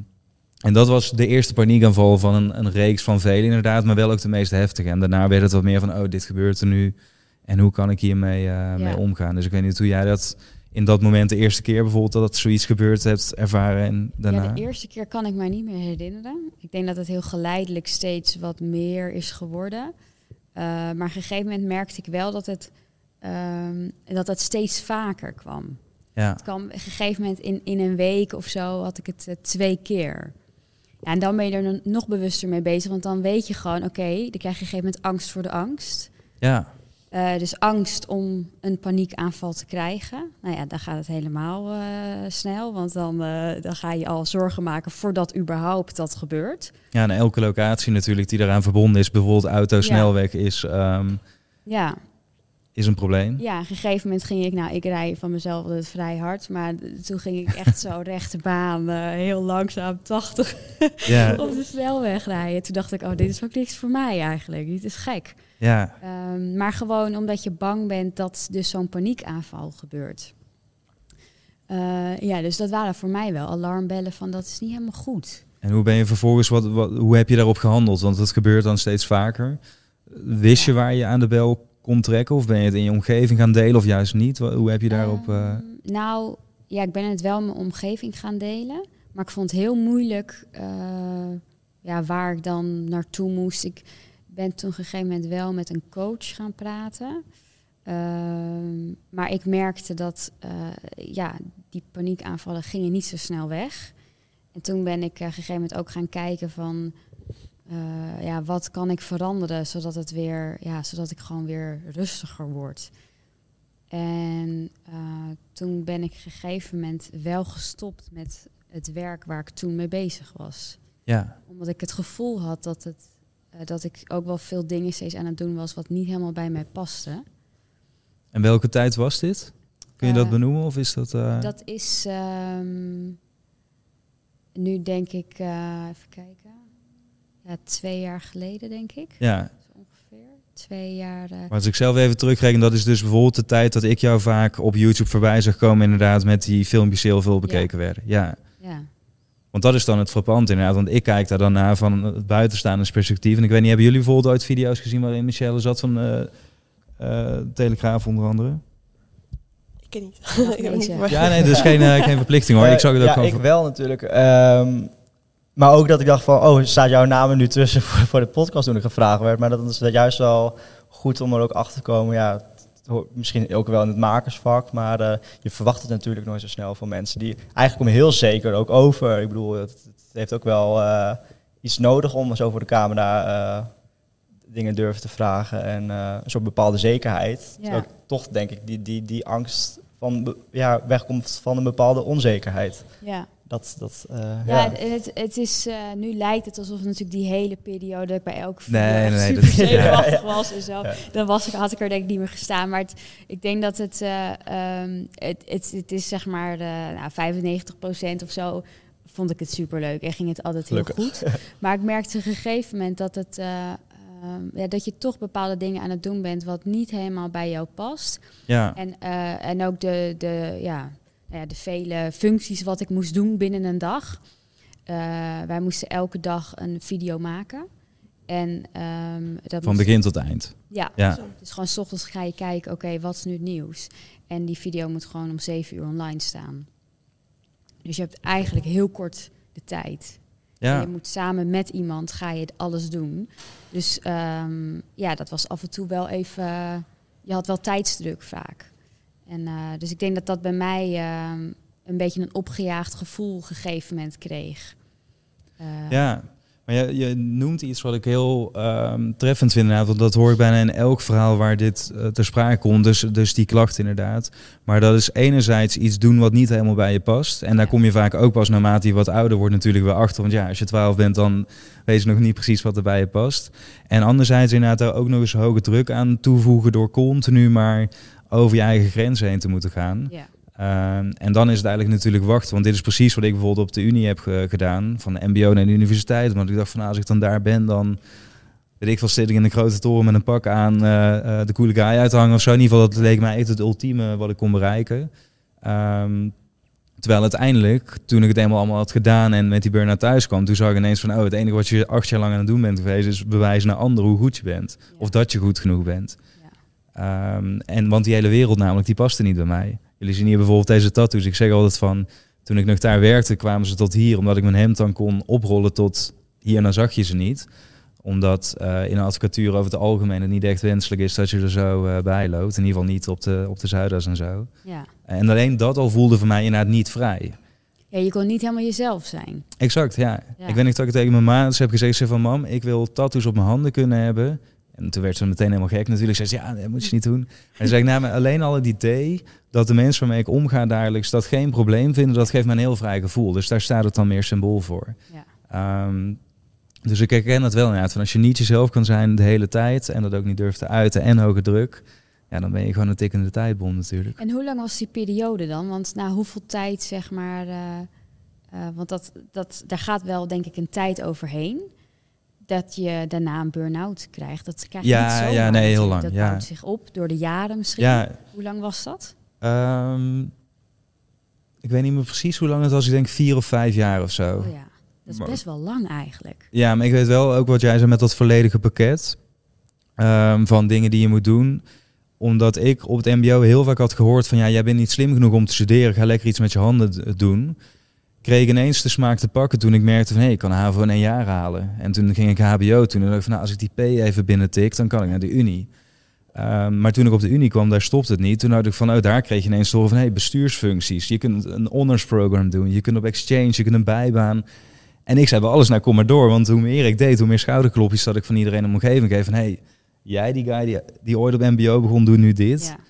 en dat was de eerste paniekaanval van een, een reeks van velen inderdaad, maar wel ook de meest heftige. En daarna werd het wat meer van, oh, dit gebeurt er nu. En hoe kan ik hiermee eh, mee omgaan? Dus ik weet niet hoe jij dat in dat moment de eerste keer bijvoorbeeld dat zoiets gebeurd hebt ervaren en daarna. Ja, de eerste keer kan ik mij niet meer herinneren. Ik denk dat het heel geleidelijk steeds wat meer is geworden. Eh, maar op een gegeven moment merkte ik wel dat het, ehm, dat het steeds vaker kwam. ja. Het kwam op een gegeven moment in, in een week of zo had ik het eh, twee keer. Ja, en dan ben je er nog bewuster mee bezig. Want dan weet je gewoon, oké, dan krijg je op een gegeven moment angst voor de angst. ja, Eh, dus angst om een paniekaanval te krijgen. Nou ja, dan gaat het helemaal eh, snel. Want dan, eh, dan ga je al zorgen maken voordat überhaupt dat gebeurt. ja, en elke locatie natuurlijk die daaraan verbonden is, bijvoorbeeld auto, Ja. snelweg, is, ehm, Ja, is een probleem. ja, op een gegeven moment ging ik, nou, ik rij van mezelf altijd vrij hard. Maar toen ging ik echt zo rechte baan, heel langzaam, 80 Ja, op de snelweg rijden. Toen dacht ik, oh, dit is ook niks voor mij eigenlijk. Dit is gek. Ja, Ehm, maar gewoon omdat je bang bent dat dus zo'n paniekaanval gebeurt. Eh, ja, dus dat waren voor mij wel alarmbellen van dat is niet helemaal goed. En hoe ben je vervolgens, wat, wat, hoe heb je daarop gehandeld? Want het gebeurt dan steeds vaker. Wist je waar je aan de bel kon trekken? Of ben je het in je omgeving gaan delen of juist niet? Hoe heb je daarop... eh, Ehm, nou, ja, ik ben het wel in mijn omgeving gaan delen. Maar ik vond het heel moeilijk eh, ja, waar ik dan naartoe moest. Ik ben toen op een gegeven moment wel met een coach gaan praten. Ehm, maar ik merkte dat eh, ja, die paniekaanvallen gingen niet zo snel weg. En toen ben ik eh, op een gegeven moment ook gaan kijken van... eh, ja, wat kan ik veranderen zodat het weer, ja, zodat ik gewoon weer rustiger word. En toen ben ik op een gegeven moment wel gestopt met het werk waar ik toen mee bezig was. ja, Omdat ik het gevoel had dat, het, eh, dat ik ook wel veel dingen steeds aan het doen was wat niet helemaal bij mij paste. en welke tijd was dit? Kun je dat Eh, benoemen of is dat... eh, Dat is ehm, nu denk ik, even kijken, ja, twee jaar geleden denk ik. Ja, ongeveer. Twee jaar. maar als ik zelf even terugreken, dat is dus bijvoorbeeld de tijd dat ik jou vaak op YouTube voorbij zag komen inderdaad met die filmpjes heel veel bekeken werden. Ja, ja. Want dat is dan het frappant inderdaad, want ik kijk daar dan naar van het buitenstaande perspectief. En ik weet niet, hebben jullie bijvoorbeeld ooit video's gezien waarin Michelle zat van eh eh, Telegraaf onder andere? Ik ken niet. Mag Ik heb niet deze. voor- Ja, nee, dus geen, eh, geen verplichting hoor. Ik zag het ook ja, gewoon ik wel natuurlijk. Ehm, maar ook dat ik dacht van, oh, staat jouw naam er nu tussen voor, voor de podcast toen ik gevraagd werd. Maar dat is juist wel goed om er ook achter te komen. Ja, misschien ook wel in het makersvak, maar eh, je verwacht het natuurlijk nooit zo snel van mensen die eigenlijk komen heel zeker ook over. Ik bedoel, het, het heeft ook wel eh, iets nodig om zo voor de camera eh, dingen durven te vragen en een soort bepaalde zekerheid. Ja. Toch denk ik die, die, die angst van ja, wegkomt van een bepaalde onzekerheid. ja. Dat, dat, eh, Ja, het, het is, eh, nu lijkt het alsof natuurlijk die hele periode bij elke video Nee, nee, super was en zo. Dan was ik, had ik er denk ik niet meer gestaan. Maar het, ik denk dat het, eh, ehm, het, het, het is zeg maar de, nou, 95% of zo vond ik het superleuk en ging het altijd heel Gelukkig. goed. Maar ik merkte op een gegeven moment dat, het, eh, ehm, ja, dat je toch bepaalde dingen aan het doen bent wat niet helemaal bij jou past. Ja, En, en ook de, de, ja, nou de vele functies wat ik moest doen binnen een dag. Eh, wij moesten elke dag een video maken. En ehm, dat van moest- begin tot eind. Ja, dus gewoon 's ochtends ga je kijken, oké, wat is nu het nieuws? En die video moet gewoon om zeven uur online staan. Dus je hebt eigenlijk heel kort de tijd. En Ja, je moet samen met iemand ga je het alles doen. Dus ehm, ja, dat was af en toe wel even. Je had wel tijdsdruk vaak. En eh, dus ik denk dat dat bij mij ehm, een beetje een opgejaagd gevoel op een gegeven moment kreeg. Eh, ja. Maar je, je noemt iets wat ik heel ehm, treffend vind inderdaad. Want dat hoor ik bijna in elk verhaal waar dit eh, ter sprake komt. Dus, dus die klacht inderdaad. Maar dat is enerzijds iets doen wat niet helemaal bij je past. En daar Ja. kom je vaak ook pas naarmate je wat ouder wordt natuurlijk wel achter. Want ja, als je 12 bent dan weet je nog niet precies wat er bij je past. En anderzijds inderdaad daar ook nog eens hoge druk aan toevoegen door continu maar over je eigen grenzen heen te moeten gaan. ja. Ehm, en dan is het eigenlijk natuurlijk wachten. Want dit is precies wat ik bijvoorbeeld op de Unie heb ge- gedaan. Van de mbo naar de universiteit. Want ik dacht van nou, als ik dan daar ben, dan weet ik veel, zit ik in een grote toren met een pak aan eh, eh, de coole guy uit te hangen of zo. In ieder geval, dat leek mij echt het ultieme wat ik kon bereiken. Ehm, terwijl uiteindelijk, toen ik het eenmaal allemaal had gedaan en met die burn-out thuis kwam, toen zag ik ineens van, oh, het enige wat je acht jaar lang aan het doen bent geweest, is bewijzen naar anderen hoe goed je bent. Ja. Of dat je goed genoeg bent. Ehm, en want die hele wereld namelijk, die paste niet bij mij. Jullie zien hier bijvoorbeeld deze tattoos. Ik zeg altijd van, toen ik nog daar werkte, kwamen ze tot hier, omdat ik mijn hemd dan kon oprollen tot hier, en dan zag je ze niet. Omdat eh, in de advocatuur over het algemeen het niet echt wenselijk is dat je er zo eh, bij loopt. In ieder geval niet op de, op de Zuidas en zo. Ja. En alleen dat al voelde voor mij inderdaad niet vrij. ja, je kon niet helemaal jezelf zijn. Exact, ja. Ja. Ik weet niet dat ik tegen mijn maats heb gezegd, zei van mam, ik wil tattoos op mijn handen kunnen hebben. En toen werd ze meteen helemaal gek natuurlijk. Zei ze, ja, dat moet je niet doen. En zei ik, nou, maar alleen al het idee dat de mensen waarmee ik omga dagelijks dat geen probleem vinden, dat geeft me een heel vrij gevoel. Dus daar staat het dan meer symbool voor. Ja. Ehm, dus ik herken dat wel inderdaad. Van als je niet jezelf kan zijn de hele tijd en dat ook niet durft te uiten en hoge druk, ja, dan ben je gewoon een tikkende tijdbom natuurlijk. En hoe lang was die periode dan? Want na hoeveel tijd, zeg maar. eh, eh, want dat, dat, daar gaat wel, denk ik, een tijd overheen. Dat je daarna een burn-out krijgt. Dat krijg je Ja, niet zomaar ja, nee, heel lang, Dat ja. bouwt zich op door de jaren misschien. Ja, Hoe lang was dat? ehm, ik weet niet meer precies hoe lang het was. Ik denk vier of vijf jaar of zo. Oh ja, dat is Maar- best wel lang eigenlijk. Ja, maar ik weet wel ook wat jij zei met dat volledige pakket ehm, van dingen die je moet doen. Omdat ik op het mbo heel vaak had gehoord van... ja, jij bent niet slim genoeg om te studeren. Ga lekker iets met je handen doen. Kreeg ineens de smaak te pakken toen ik merkte van... hé, ik kan HAVO in één jaar halen. En toen ging ik HBO. Toen dacht ik van, nou, als ik die P even binnen tik... dan kan ik naar de Unie. Ehm, maar toen ik op de Unie kwam, daar stopte het niet. Toen dacht ik van, oh, daar kreeg je ineens horen van... hé, bestuursfuncties. Je kunt een honors program doen. Je kunt op exchange, je kunt een bijbaan... En ik zei bij alles, nou kom maar door. Want hoe meer ik deed, hoe meer schouderklopjes dat ik van iedereen in mijn omgeving geef. Van hey, jij die guy die, die ooit op mbo begon, doet nu dit. Ja.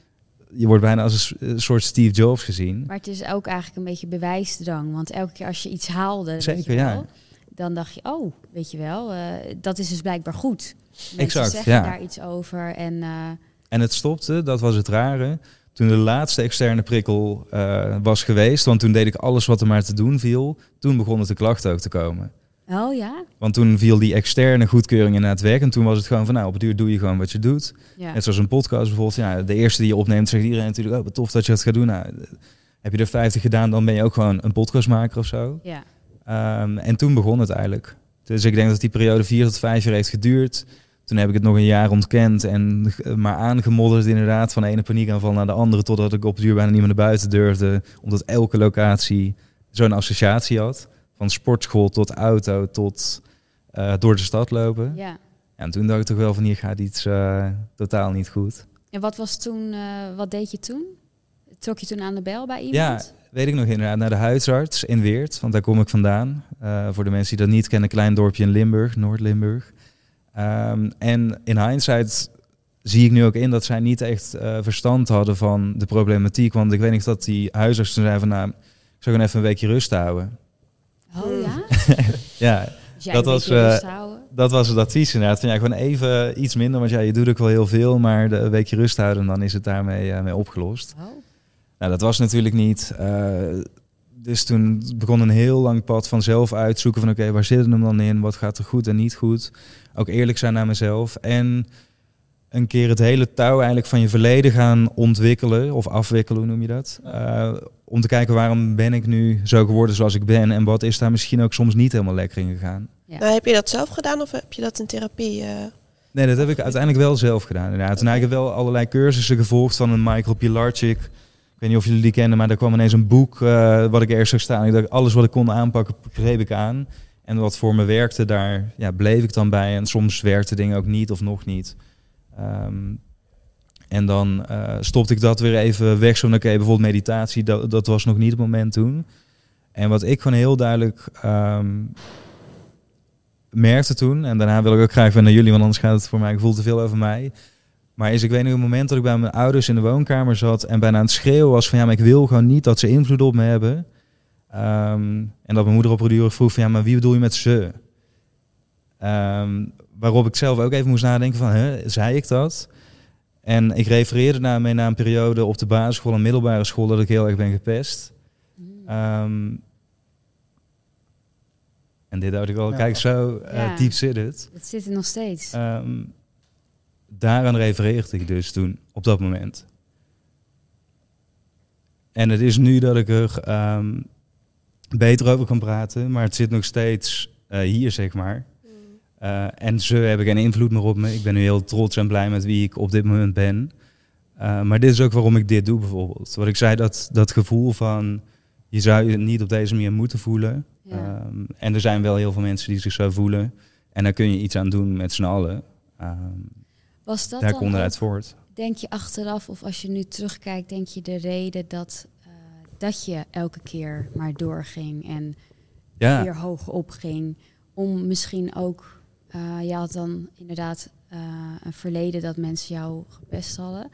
Je wordt bijna als een soort Steve Jobs gezien. Maar het is ook eigenlijk een beetje bewijsdrang. Want elke keer als je iets haalde, Zeker, ja. dan dacht je, oh, weet je wel, eh, dat is dus blijkbaar goed. Mensen Exact, zeggen ja. daar iets over. En eh, En het stopte, dat was het rare. Toen de laatste externe prikkel eh, was geweest, want toen deed ik alles wat er maar te doen viel. Toen begonnen de klachten ook te komen. Oh ja, Want toen viel die externe goedkeuring inderdaad weg. En toen was het gewoon van, nou, op het duur doe je gewoon wat je doet. ja. Net zoals een podcast bijvoorbeeld. Ja, de eerste die je opneemt, zegt iedereen natuurlijk, oh, wat tof dat je dat gaat doen. Nou, heb je er 50 gedaan, dan ben je ook gewoon een podcastmaker of zo. ja. Ehm, en toen begon het eigenlijk. Dus ik denk dat die periode vier tot vijf jaar heeft geduurd. Toen heb ik het nog een jaar ontkend en eh, maar aangemodderd inderdaad van de ene paniekaanval naar de andere. Totdat ik op het duur bijna niet meer naar buiten durfde. Omdat elke locatie zo'n associatie had. Van sportschool tot auto tot eh, door de stad lopen. ja. En toen dacht ik toch wel van hier gaat iets eh, totaal niet goed. En wat was toen, eh, wat deed je toen? Trok je toen aan de bel bij iemand? Ja, weet ik nog inderdaad. Naar de huisarts in Weert, want daar kom ik vandaan. Voor de mensen die dat niet kennen, een klein dorpje in Limburg, Noord-Limburg. Ehm, en in hindsight zie ik nu ook in dat zij niet echt verstand hadden van de problematiek. Want ik weet niet dat die huisarts toen zei van, nou, ik zou gewoon even een weekje rust houden. Oh ja? Ja, Dus Dat was, eh, houden. dat was het advies inderdaad. Van, ja, gewoon even iets minder, want ja, je doet ook wel heel veel, maar de een weekje rust houden, dan is het daarmee eh, mee opgelost. Oh. Nou, dat was natuurlijk niet. eh, dus toen begon een heel lang pad van zelf uitzoeken van oké, waar zit het hem dan in? Wat gaat er goed en niet goed? Ook eerlijk zijn naar mezelf. En een keer het hele touw eigenlijk van je verleden gaan ontwikkelen of afwikkelen, hoe noem je dat? Om te kijken waarom ben ik nu zo geworden zoals ik ben en wat is daar misschien ook soms niet helemaal lekker in gegaan. Ja. Nou, heb je dat zelf gedaan of heb je dat in therapie? eh? Nee, dat heb ik uiteindelijk wel zelf gedaan. Inderdaad. Heb ik wel allerlei cursussen gevolgd van een Michael Pilarczyk. Ik weet niet of jullie die kennen, maar daar kwam ineens een boek eh, wat ik ergens zag staan. Ik dacht, alles wat ik kon aanpakken, greep ik aan. En wat voor me werkte, daar ja, bleef ik dan bij. En soms werkte dingen ook niet of nog niet. Ehm, en dan eh, stopte ik dat weer even weg. Zo van, oké, bijvoorbeeld meditatie, dat, dat was nog niet het moment toen. En wat ik gewoon heel duidelijk ehm, merkte toen, en daarna wil ik ook graag weer naar jullie, want anders gaat het voor mij gevoel te veel over mij. Maar is, ik weet nog een moment dat ik bij mijn ouders in de woonkamer zat en bijna aan het schreeuwen was van ja, maar ik wil gewoon niet dat ze invloed op me hebben. Ehm, en dat mijn moeder op een vroeg van ja, maar wie bedoel je met ze? Ehm, waarop ik zelf ook even moest nadenken van, hè, zei ik dat? En ik refereerde daarmee naar een periode op de basisschool en middelbare school dat ik heel erg ben gepest. Mm. Ehm, en dit had ik al, kijk zo eh, Ja. diep zit het. Het zit er nog steeds. Ehm, daaraan refereerde ik dus toen, op dat moment. En het is nu dat ik er ehm, beter over kan praten, maar het zit nog steeds eh, hier, zeg maar. Eh, en ze hebben geen invloed meer op me. Ik ben nu heel trots en blij met wie ik op dit moment ben. Eh, maar dit is ook waarom ik dit doe, bijvoorbeeld. Wat ik zei, dat, dat gevoel van je zou je niet op deze manier moeten voelen. Ja. Ehm, en er zijn wel heel veel mensen die zich zo voelen. En daar kun je iets aan doen met z'n allen. Ehm, Was dat daar komt eruit voort. Denk je achteraf, of als je nu terugkijkt, denk je de reden dat, eh, dat je elke keer maar doorging en Ja, weer hoog opging? Om misschien ook, eh, je had dan inderdaad eh, een verleden dat mensen jou gepest hadden.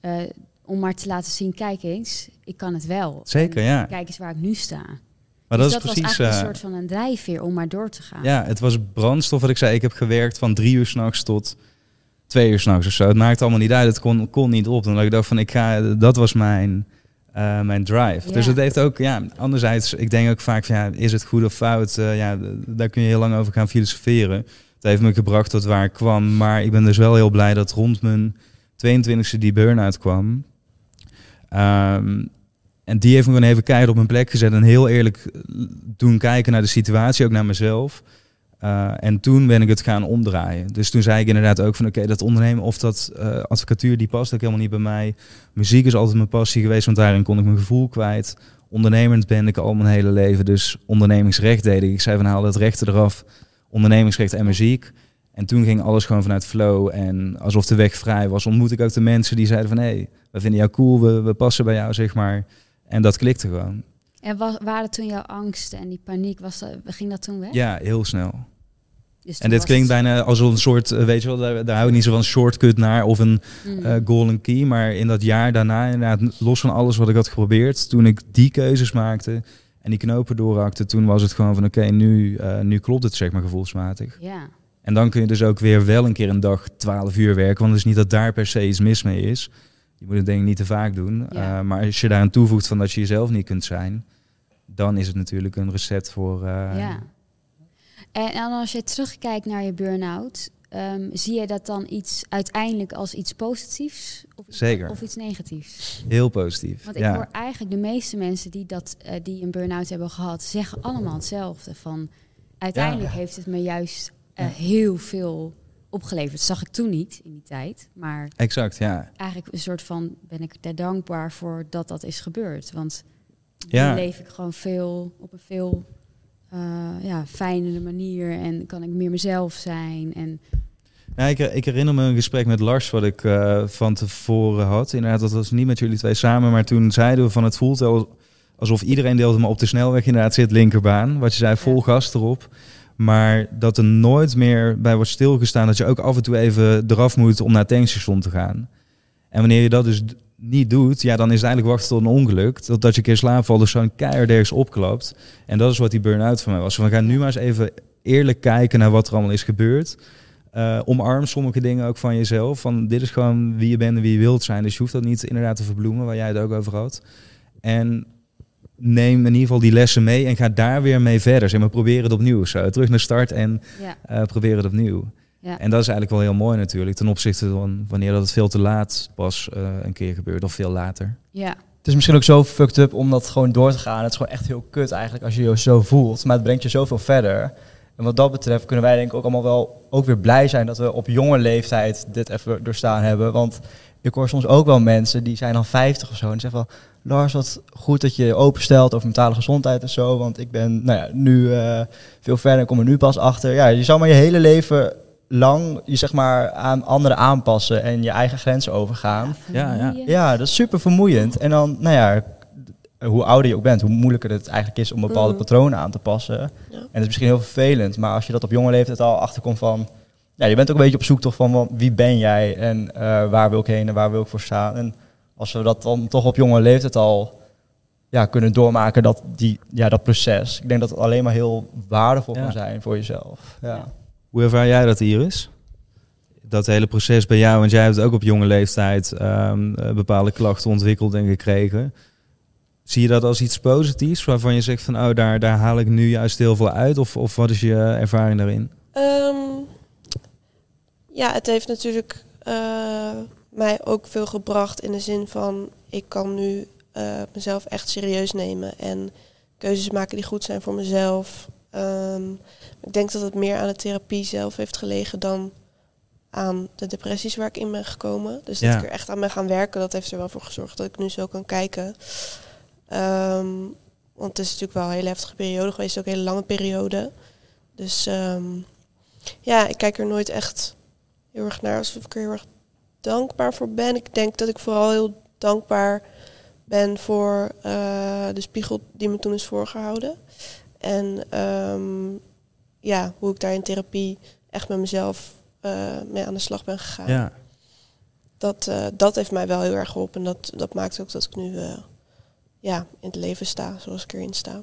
Eh, om maar te laten zien, kijk eens, ik kan het wel. zeker, En ja. Kijk eens waar ik nu sta. Maar Dus dat is was precies... eigenlijk een soort van een drijfveer om maar door te gaan. Ja, het was brandstof wat ik zei. Ik heb gewerkt van drie uur s'nachts tot twee uur s'nachts of zo. Het maakte allemaal niet uit. Het kon, kon niet op. Dan had ik dacht van, ik ga, dat was mijn, mijn drive. Ja. Dus het heeft ook, ja, anderzijds, ik denk ook vaak van, ja, is het goed of fout? Ja, daar kun je heel lang over gaan filosoferen. Het heeft me gebracht tot waar ik kwam. Maar ik ben dus wel heel blij dat rond mijn 22e die burn-out kwam. Ehm, en die heeft me gewoon even keihard op mijn plek gezet. En heel eerlijk eh, doen kijken naar de situatie, ook naar mezelf. Uh, en toen ben ik het gaan omdraaien. Dus toen zei ik inderdaad ook van oké, dat ondernemen of dat uh, advocatuur, die past ook helemaal niet bij mij. Muziek is altijd mijn passie geweest, want daarin kon ik mijn gevoel kwijt. Ondernemend ben ik al mijn hele leven, dus ondernemingsrecht deed ik. Ik zei van haal dat rechten eraf, ondernemingsrecht en muziek. En toen ging alles gewoon vanuit flow en alsof de weg vrij was, ontmoet ik ook de mensen die zeiden van hé, hey, we vinden jou cool, we, we passen bij jou, zeg maar. En dat klikte gewoon. En was, waren toen jouw angsten en die paniek, was dat, ging dat toen weg? Ja, heel snel. Dus En dit klinkt het- bijna als een soort, eh, weet je wel, daar, daar hou ik niet zo van shortcut naar of een Mm. eh, golden key. Maar in dat jaar daarna, inderdaad, los van alles wat ik had geprobeerd, toen ik die keuzes maakte en die knopen doorhakte, toen was het gewoon van oké, nu, eh, nu klopt het zeg maar gevoelsmatig. ja. En dan kun je dus ook weer wel een keer een dag 12 uur werken, want het is niet dat daar per se iets mis mee is. Je moet het denk ik niet te vaak doen. Ja. Eh, maar als je daar aan toevoegt van dat je jezelf niet kunt zijn, dan is het natuurlijk een recept voor... eh, ja. En als je terugkijkt naar je burn-out, ehm, zie je dat dan iets uiteindelijk als iets positiefs of, Zeker. of iets negatiefs? Heel positief. Want ik ja. hoor eigenlijk de meeste mensen die, dat, eh, die een burn-out hebben gehad, zeggen allemaal hetzelfde. Van uiteindelijk heeft het me juist eh, heel veel opgeleverd. Dat zag ik toen niet in die tijd. Maar Exact, ja. eigenlijk een soort van ben ik daar dankbaar voor dat dat is gebeurd. Want Ja. nu leef ik gewoon veel op een veel ja, fijnere manier en kan ik meer mezelf zijn. En Ja, ik, ik herinner me een gesprek met Lars wat ik eh, van tevoren had. Inderdaad, dat was niet met jullie twee samen, maar toen zeiden we van het voelt wel alsof iedereen deelde me op de snelweg inderdaad zit linkerbaan. Wat je zei, vol Ja. gas erop. Maar dat er nooit meer bij wordt stilgestaan dat je ook af en toe even eraf moet om naar het tankstation te gaan. En wanneer je dat dus niet doet, ja, dan is het eigenlijk wachten tot een ongeluk. Totdat je een keer slaap valt of zo'n keihard ergens opklapt. En dat is wat die burn-out voor mij was. We gaan nu maar eens even eerlijk kijken naar wat er allemaal is gebeurd. Uh, omarm sommige dingen ook van jezelf. Van dit is gewoon wie je bent en wie je wilt zijn. Dus je hoeft dat niet inderdaad te verbloemen, waar jij het ook over had. En neem in ieder geval die lessen mee en ga daar weer mee verder. Zeg maar, probeer het opnieuw. Zo, terug naar start en ja. uh, probeer het opnieuw. Ja. En dat is eigenlijk wel heel mooi natuurlijk, ten opzichte van wanneer dat het veel te laat pas uh, een keer gebeurt of veel later. Ja. Het is misschien ook zo fucked up om dat gewoon door te gaan. Het is gewoon echt heel kut eigenlijk als je je zo voelt. Maar het brengt je zoveel verder. En wat dat betreft kunnen wij denk ik ook allemaal wel ook weer blij zijn dat we op jonge leeftijd dit even doorstaan hebben. Want ik hoor soms ook wel mensen die zijn dan 50 of zo. En zeggen van, Lars, wat goed dat je openstelt over mentale gezondheid en zo. Want ik ben nou ja, nu uh, veel verder en kom er nu pas achter. Ja, je zal maar je hele leven lang je zeg maar aan anderen aanpassen en je eigen grenzen overgaan. Ja, ja. ja, dat is super vermoeiend. En dan, nou ja, hoe ouder je ook bent, hoe moeilijker het eigenlijk is om bepaalde mm. patronen aan te passen. Ja. En het is misschien heel vervelend, maar als je dat op jonge leeftijd al achterkomt van, ja, je bent ook een beetje op zoek toch van wie ben jij en uh, waar wil ik heen en waar wil ik voor staan. En als we dat dan toch op jonge leeftijd al ja, kunnen doormaken, dat, die, ja, dat proces. Ik denk dat het alleen maar heel waardevol ja. kan zijn voor jezelf. Ja. Hoe ervaar jij dat, Iris? Dat hele proces bij jou, want jij hebt ook op jonge leeftijd um, bepaalde klachten ontwikkeld en gekregen. Zie je dat als iets positiefs, waarvan je zegt van, oh, daar, daar haal ik nu juist heel veel uit? Of, of wat is je ervaring daarin? Um, ja, het heeft natuurlijk uh, mij ook veel gebracht in de zin van, ik kan nu uh, mezelf echt serieus nemen en keuzes maken die goed zijn voor mezelf. Um, ik denk dat het meer aan de therapie zelf heeft gelegen dan aan de depressies waar ik in ben gekomen. Dus dat ik er echt aan ben gaan werken, dat heeft er wel voor gezorgd dat ik nu zo kan kijken. Um, want het is natuurlijk wel een hele heftige periode geweest, ook een hele lange periode. Dus um, ja, ik kijk er nooit echt heel erg naar alsof ik er heel erg dankbaar voor ben. Ik denk dat ik vooral heel dankbaar ben voor uh, de spiegel die me toen is voorgehouden. En um, ja, hoe ik daar in therapie echt met mezelf uh, mee aan de slag ben gegaan. Ja. Dat, uh, dat heeft mij wel heel erg geholpen. En dat, dat maakt ook dat ik nu uh, ja, in het leven sta zoals ik erin sta.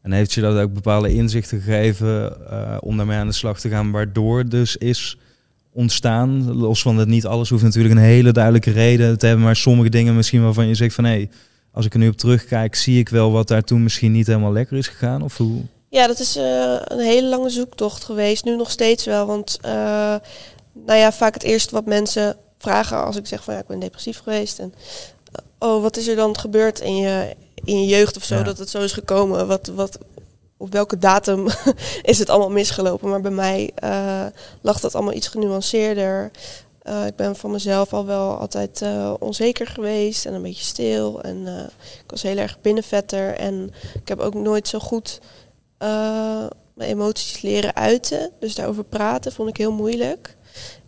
En heeft je dat ook bepaalde inzichten gegeven om daarmee aan de slag te gaan, waardoor dus is ontstaan? Los van dat niet alles hoeft natuurlijk een hele duidelijke reden te hebben, maar sommige dingen misschien waarvan je zegt van hé, hey, als ik er nu op terugkijk, zie ik wel wat daar toen misschien niet helemaal lekker is gegaan? Of hoe? Ja, dat is uh, een hele lange zoektocht geweest. Nu nog steeds wel. Want uh, nou ja, vaak het eerste wat mensen vragen als ik zeg van ja, ik ben depressief geweest. En uh, oh, wat is er dan gebeurd in je, in je jeugd of zo, ja. dat het zo is gekomen? Wat, wat, op welke datum is het allemaal misgelopen? Maar bij mij lag dat allemaal iets genuanceerder. Ik ben van mezelf al wel altijd onzeker geweest en een beetje stil. En ik was heel erg binnenvetter. En ik heb ook nooit zo goed mijn emoties leren uiten. Dus daarover praten vond ik heel moeilijk.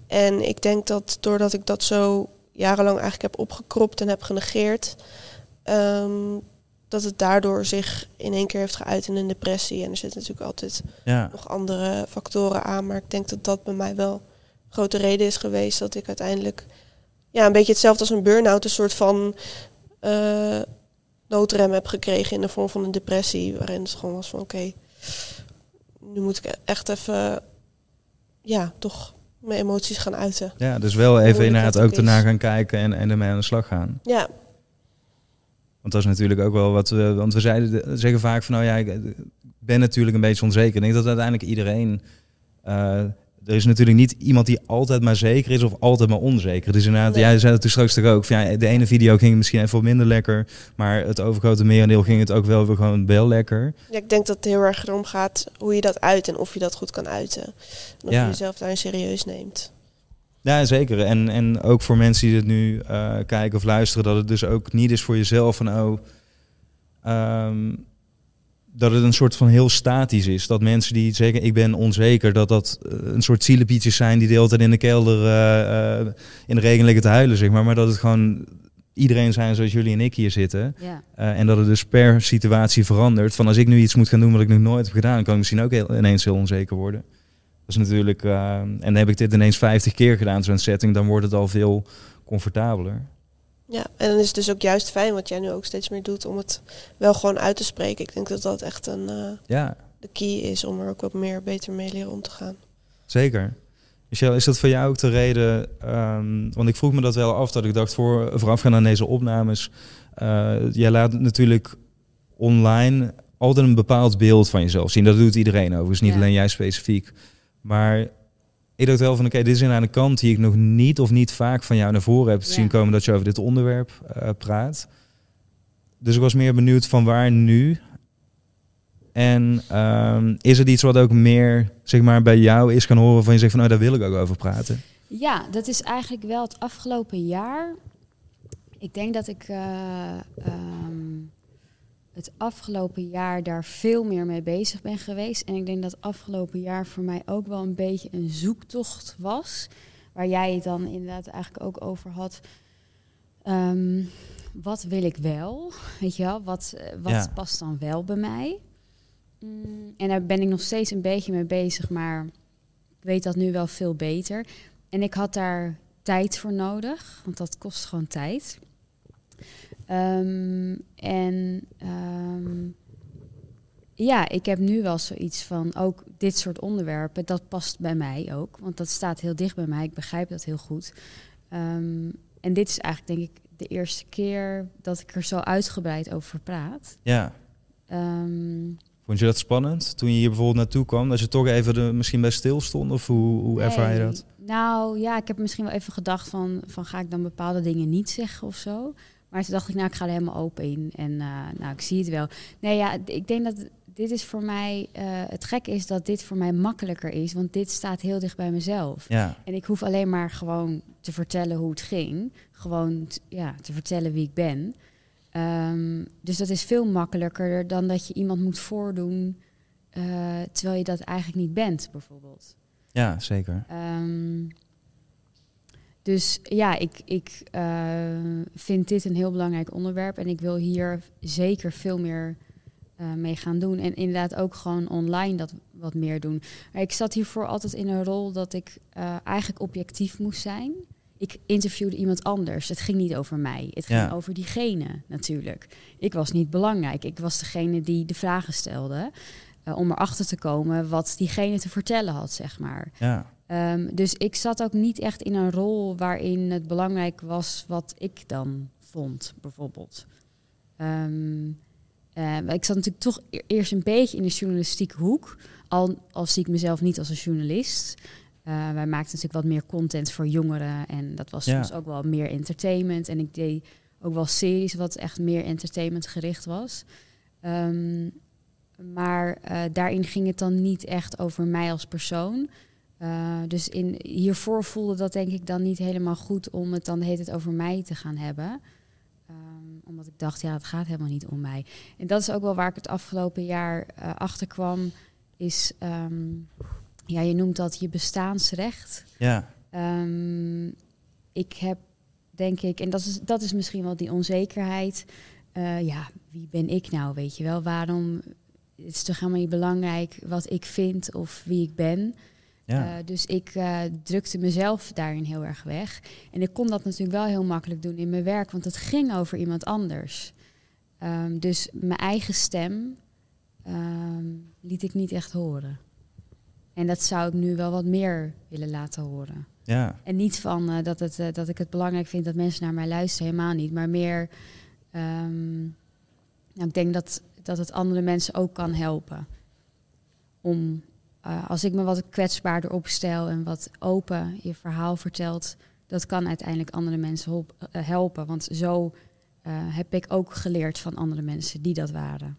En ik denk dat doordat ik dat zo jarenlang eigenlijk heb opgekropt en heb genegeerd, um, dat het daardoor zich in één keer heeft geuit in een depressie. En er zitten natuurlijk altijd ja. nog andere factoren aan. Maar ik denk dat dat bij mij wel grote reden is geweest dat ik uiteindelijk ja, een beetje hetzelfde als een burn-out, een soort van uh, noodrem heb gekregen in de vorm van een depressie. Waarin het gewoon was van oké, okay, nu moet ik echt even, ja, toch mijn emoties gaan uiten. Ja, dus wel even inderdaad ook ernaar gaan kijken en, en ermee aan de slag gaan. Ja. Want dat is natuurlijk ook wel wat we, want we zeiden, zeggen vaak van nou ja, ik ben natuurlijk een beetje onzeker. Ik denk dat uiteindelijk iedereen uh, er is natuurlijk niet iemand die altijd maar zeker is of altijd maar onzeker. Dus inderdaad, nee. jij zei het toen straks toch ook. Van, ja, de ene video ging misschien even wat minder lekker, maar het overgrote merendeel ging het ook wel weer gewoon wel lekker. Ja, ik denk dat het heel erg erom gaat hoe je dat uit en of je dat goed kan uiten. En of ja. je jezelf daarin serieus neemt. Ja, zeker. En, en ook voor mensen die het nu uh, kijken of luisteren, dat het dus ook niet is voor jezelf van oh. Um, dat het een soort van heel statisch is. Dat mensen die zeggen ik ben onzeker, dat dat uh, een soort zielepietjes zijn die de hele tijd in de kelder uh, uh, in de regen liggen te huilen, zeg maar. Maar dat het gewoon iedereen zijn zoals jullie en ik hier zitten. Ja. en dat het dus per situatie verandert. Van als ik nu iets moet gaan doen wat ik nog nooit heb gedaan, kan ik misschien ook heel, ineens heel onzeker worden. Dat is natuurlijk, en dan heb ik dit ineens 50 keer gedaan, zo'n setting, dan wordt het al veel comfortabeler. Ja, en dan is het dus ook juist fijn wat jij nu ook steeds meer doet om het wel gewoon uit te spreken. Ik denk dat dat echt een, eh, Ja, de key is om er ook wat meer beter mee leren om te gaan. zeker. Michel, is dat voor jou ook de reden? ehm, want ik vroeg me dat wel af dat ik dacht voor voorafgaand aan deze opnames. eh, jij laat natuurlijk online altijd een bepaald beeld van jezelf zien. Dat doet iedereen overigens, niet Ja. alleen jij specifiek. Maar ik dacht wel van oké, dit is aan de kant die ik nog niet of niet vaak van jou naar voren heb Ja. zien komen dat je over dit onderwerp eh, praat. Dus ik was meer benieuwd van waar nu. En ehm, is het iets wat ook meer zeg maar, bij jou is gaan horen van je zegt van nou daar wil ik ook over praten? Ja, dat is eigenlijk wel het afgelopen jaar. Ik denk dat ik eh, ehm, het afgelopen jaar daar veel meer mee bezig ben geweest. En ik denk dat het afgelopen jaar voor mij ook wel een beetje een zoektocht was. Waar jij het dan inderdaad eigenlijk ook over had. Ehm, wat wil ik wel? Weet je wel, wat, eh, wat Ja. past dan wel bij mij? Mm, en daar ben ik nog steeds een beetje mee bezig, maar ik weet dat nu wel veel beter. En ik had daar tijd voor nodig, want dat kost gewoon tijd. Ehm, en ehm, ja, ik heb nu wel zoiets van ook dit soort onderwerpen, dat past bij mij ook, want dat staat heel dicht bij mij. Ik begrijp dat heel goed. Ehm, en dit is eigenlijk denk ik de eerste keer dat ik er zo uitgebreid over praat. Ja. Vond je dat spannend toen je hier bijvoorbeeld naartoe kwam? Dat je toch even er misschien bij stil stond? Of hoe, hoe ervaar je Nee. dat? Nou ja, ik heb misschien wel even gedacht van, van ga ik dan bepaalde dingen niet zeggen of zo. Maar toen dacht ik, nou, ik ga er helemaal open in. En eh, nou, ik zie het wel. Nee, ja, ik denk dat dit is voor mij... eh, het gekke is dat dit voor mij makkelijker is. Want dit staat heel dicht bij mezelf. Ja, En ik hoef alleen maar gewoon te vertellen hoe het ging. Gewoon ja, te vertellen wie ik ben. Ehm, dus dat is veel makkelijker dan dat je iemand moet voordoen... eh, terwijl je dat eigenlijk niet bent, bijvoorbeeld. ja zeker. Ehm, dus ja, ik, ik eh, vind dit een heel belangrijk onderwerp en ik wil hier zeker veel meer eh, mee gaan doen. En inderdaad ook gewoon online dat wat meer doen. Maar ik zat hiervoor altijd in een rol dat ik eh, eigenlijk objectief moest zijn. Ik interviewde iemand anders. Het ging niet over mij. Het ging Ja. over diegene natuurlijk. Ik was niet belangrijk. Ik was degene die de vragen stelde. eh, om erachter te komen wat diegene te vertellen had, zeg maar. Ja, Ehm, dus ik zat ook niet echt in een rol waarin het belangrijk was wat ik dan vond, bijvoorbeeld. Ehm, eh, ik zat natuurlijk toch e- eerst een beetje in de journalistieke hoek, al, al zie ik mezelf niet als een journalist. Eh, wij maakten natuurlijk wat meer content voor jongeren en dat was Ja. soms ook wel meer entertainment. En ik deed ook wel series wat echt meer entertainment gericht was. Ehm, maar eh, daarin ging het dan niet echt over mij als persoon. Uh, dus in, hiervoor voelde dat denk ik dan niet helemaal goed om het dan hele tijd over mij te gaan hebben. Um, omdat ik dacht, ja, het gaat helemaal niet om mij. En dat is ook wel waar ik het afgelopen jaar uh, achter kwam. Is, um, ja, je noemt dat je bestaansrecht. ja. Um, ik heb, denk ik, en dat is, dat is misschien wel die onzekerheid. Uh, ja, wie ben ik nou, weet je wel? Waarom, het is toch helemaal niet belangrijk wat ik vind of wie ik ben. Ja. Uh, dus ik uh, drukte mezelf daarin heel erg weg. En ik kon dat natuurlijk wel heel makkelijk doen in mijn werk, want het ging over iemand anders. Um, dus mijn eigen stem um, liet ik niet echt horen. En dat zou ik nu wel wat meer willen laten horen. Ja. En niet van uh, dat, het, dat ik het belangrijk vind dat mensen naar mij luisteren, helemaal niet. Maar meer, um, nou, ik denk dat, dat het andere mensen ook kan helpen. Om uh, als ik me wat kwetsbaarder opstel en wat open je verhaal vertelt, dat kan uiteindelijk andere mensen hulp, uh, helpen. Want zo uh, heb ik ook geleerd van andere mensen die dat waren.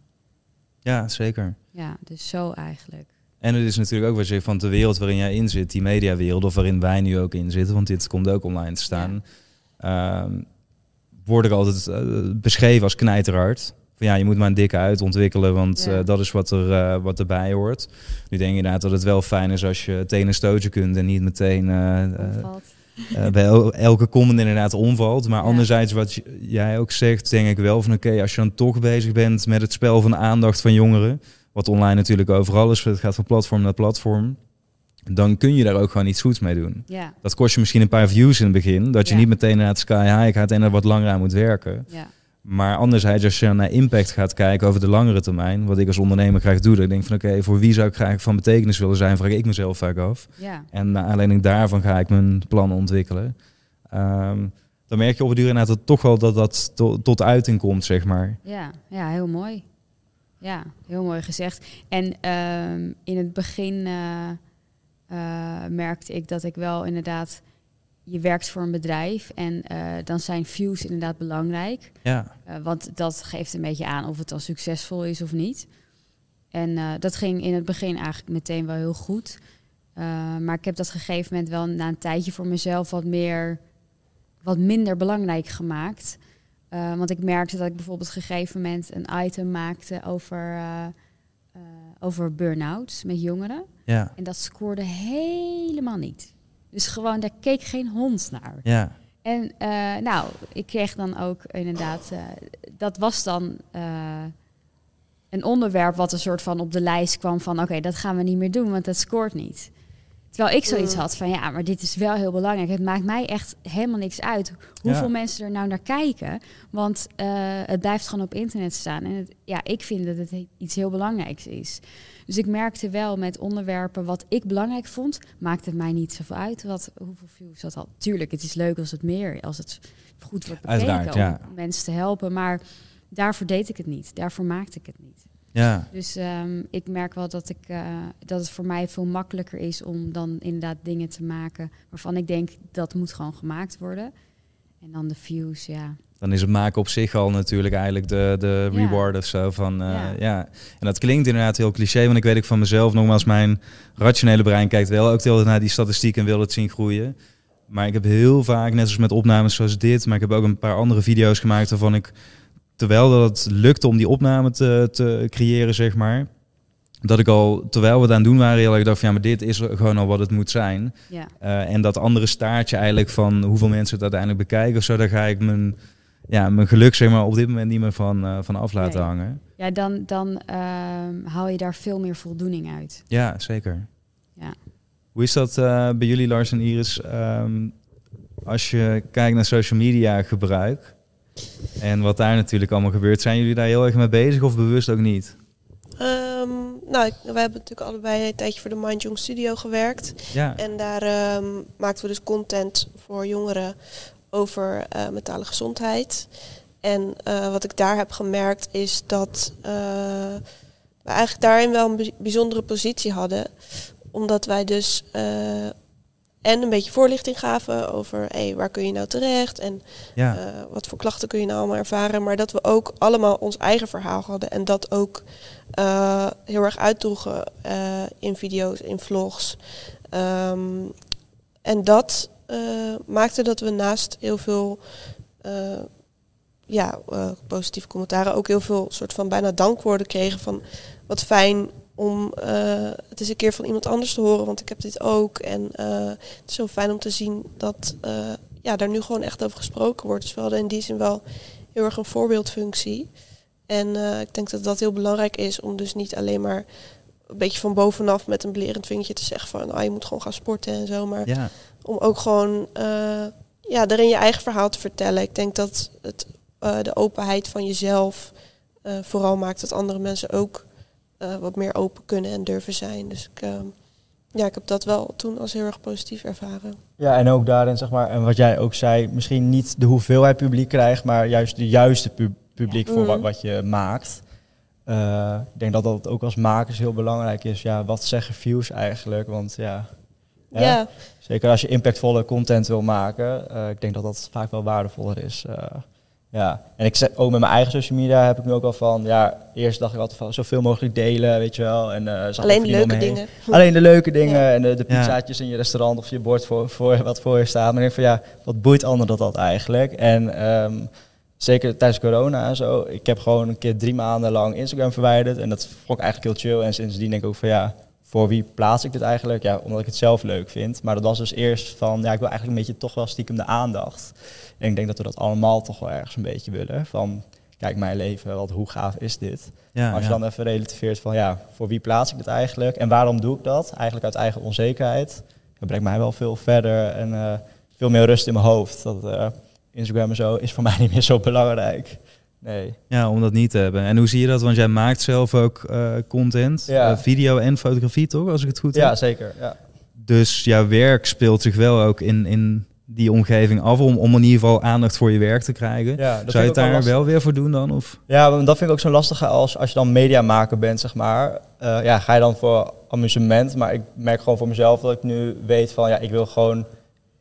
Ja, zeker. Ja, dus zo eigenlijk. En het is natuurlijk ook wat je van de wereld waarin jij in zit, die mediawereld, of waarin wij nu ook in zitten, want dit komt ook online te staan, ja. uh, word ik altijd beschreven als knijterhard. Van ja, je moet maar een dikke uit ontwikkelen, want ja. uh, dat is wat, er, uh, wat erbij hoort. Nu denk je inderdaad dat het wel fijn is als je het een stootje kunt en niet meteen uh, bij el elke comment inderdaad omvalt. Maar ja. anderzijds, wat jij ook zegt, denk ik wel van oké, okay, als je dan toch bezig bent met het spel van de aandacht van jongeren, wat online natuurlijk overal is, het gaat van platform naar platform. dan kun je daar ook gewoon iets goeds mee doen. Ja, Dat kost je misschien een paar views in het begin, dat je Ja. niet meteen naar het sky high gaat en er wat langer aan moet werken. ja, Maar anderzijds, als je naar impact gaat kijken over de langere termijn, wat ik als ondernemer graag doe, dan denk ik van oké, voor wie zou ik graag van betekenis willen zijn, vraag ik mezelf vaak af. ja. En naar aanleiding daarvan ga ik mijn plannen ontwikkelen. Ehm, dan merk je op het duur inderdaad dat toch wel dat dat to- tot uiting komt, zeg maar. Ja, ja, heel mooi. Ja, heel mooi gezegd. En ehm, in het begin eh, eh, merkte ik dat ik wel inderdaad... Je werkt voor een bedrijf en eh, dan zijn views inderdaad belangrijk. Ja, Eh, want dat geeft een beetje aan of het dan succesvol is of niet. En eh, dat ging in het begin eigenlijk meteen wel heel goed. Maar ik heb dat gegeven moment wel na een tijdje voor mezelf wat meer, wat minder belangrijk gemaakt. Want ik merkte dat ik bijvoorbeeld op een gegeven moment een item maakte over, over burn-out met jongeren. ja, En dat scoorde helemaal niet. Dus gewoon, daar keek geen hond naar. ja, En eh, nou, ik kreeg dan ook inderdaad, eh, dat was dan eh, een onderwerp wat een soort van op de lijst kwam van, oké, dat gaan we niet meer doen, want dat scoort niet. Terwijl ik zoiets Mm. had van, ja, maar dit is wel heel belangrijk. Het maakt mij echt helemaal niks uit hoeveel Ja. mensen er nou naar kijken, want eh, het blijft gewoon op internet staan. En het, ja, ik vind dat het iets heel belangrijks is. Dus ik merkte wel met onderwerpen wat ik belangrijk vond, maakte het mij niet zoveel uit wat, hoeveel views dat had. Tuurlijk, het is leuk als het meer, als het goed wordt bekeken om ja. mensen te helpen. Maar daarvoor deed ik het niet. Daarvoor maakte ik het niet. ja. Dus ehm, ik merk wel dat, ik, eh, dat het voor mij veel makkelijker is om dan inderdaad dingen te maken waarvan ik denk dat moet gewoon gemaakt worden. En dan de views, ja. Dan is het maken op zich al natuurlijk eigenlijk de, de Ja. reward of zo van eh, Ja. ja. En dat klinkt inderdaad heel cliché, want ik weet ook van mezelf, nogmaals, mijn rationele brein kijkt wel ook tijd naar die statistieken en wil het zien groeien. Maar ik heb heel vaak, net zoals met opnames zoals dit, maar ik heb ook een paar andere video's gemaakt waarvan ik, terwijl dat het lukte om die opname te, te creëren, zeg maar, dat ik al, terwijl we het aan het doen waren, heel erg dacht van ja, maar dit is gewoon al wat het moet zijn. ja. Uh, en dat andere staartje eigenlijk van hoeveel mensen het uiteindelijk bekijken of zo, daar ga ik mijn, ja, mijn geluk zeg maar, op dit moment niet meer van, uh, van af laten Nee. hangen. Ja, dan, dan ehm, haal je daar veel meer voldoening uit. Ja, zeker. Ja. Hoe is dat uh, bij jullie, Lars en Iris, um, als je kijkt naar social media gebruik en wat daar natuurlijk allemaal gebeurt, zijn jullie daar heel erg mee bezig of bewust ook niet? Um, nou, ik, wij hebben natuurlijk allebei een tijdje voor de Mind Young Studio gewerkt. Ja. En daar um, maakten we dus content voor jongeren over uh, mentale gezondheid. En uh, wat ik daar heb gemerkt is dat uh, we eigenlijk daarin wel een bijzondere positie hadden. Omdat wij dus en een beetje voorlichting gaven over hey, waar kun je nou terecht en ja. uh, wat voor klachten kun je nou allemaal ervaren. Maar dat we ook allemaal ons eigen verhaal hadden en dat ook uh, heel erg uitdroegen uh, in video's, in vlogs. Um, en dat maakte dat we naast heel veel ja, positieve commentaren ook heel veel soort van bijna dankwoorden kregen van wat fijn om uh, het eens een keer van iemand anders te horen, want ik heb dit ook. En uh, het is zo fijn om te zien dat uh, ja, daar nu gewoon echt over gesproken wordt. Dus we hadden in die zin wel heel erg een voorbeeldfunctie. En ik denk dat dat heel belangrijk is om dus niet alleen maar een beetje van bovenaf met een belerend vingertje te zeggen van ah, je moet gewoon gaan sporten en zo. Maar ja. om ook gewoon ja, daarin je eigen verhaal te vertellen. Ik denk dat het, de openheid van jezelf vooral maakt dat andere mensen ook uh, wat meer open kunnen en durven zijn. Dus ik, uh, ja, ik heb dat wel toen als heel erg positief ervaren. Ja, en ook daarin, zeg maar, en wat jij ook zei, misschien niet de hoeveelheid publiek krijgt, maar juist de juiste pu publiek Ja. voor wat, wat je maakt. Uh, ik denk dat dat ook als makers heel belangrijk is. Ja, wat zeggen views eigenlijk? Want ja, Ja, zeker als je impactvolle content wil maken, uh, ik denk dat dat vaak wel waardevoller is. Ja, en ik zeg ook met mijn eigen social media heb ik nu ook al van, ja, eerst dacht ik altijd van zoveel mogelijk delen, weet je wel. En, uh, zag alleen de leuke dingen. Alleen de leuke dingen Ja. en de, de Ja. pizzaatjes in je restaurant of je bord voor, voor wat voor je staat. Maar ik denk van ja, wat boeit anderen dat, dat eigenlijk? En ehm, zeker tijdens corona en zo, ik heb gewoon een keer drie maanden lang Instagram verwijderd. En dat vond ik eigenlijk heel chill. En sindsdien denk ik ook van ja, voor wie plaats ik dit eigenlijk? Ja, omdat ik het zelf leuk vind. Maar dat was dus eerst van, ja, ik wil eigenlijk een beetje toch wel stiekem de aandacht. En ik denk dat we dat allemaal toch wel ergens een beetje willen. Van, kijk mijn leven, wat, hoe gaaf is dit? Ja, Maar als je ja. dan even relativeert van ja, voor wie plaats ik dit eigenlijk en waarom doe ik dat? Eigenlijk uit eigen onzekerheid. Dat brengt mij wel veel verder en eh, veel meer rust in mijn hoofd. Dat eh, Instagram en zo is voor mij niet meer zo belangrijk. Nee. ja, om dat niet te hebben. En hoe zie je dat? Want jij maakt zelf ook eh, content, Ja. eh, video en fotografie, toch? Als ik het goed Ja, heb. zeker. Ja. Dus jouw werk speelt zich wel ook in, in die omgeving af om, om in ieder geval aandacht voor je werk te krijgen. Ja, dat Zou je het daar lastig. wel weer voor doen dan? Of? Ja, maar dat vind ik ook zo lastig als, als je dan mediamaker bent, zeg maar. Eh, ja, ga je dan voor amusement. Maar ik merk gewoon voor mezelf dat ik nu weet van, ja, ik wil gewoon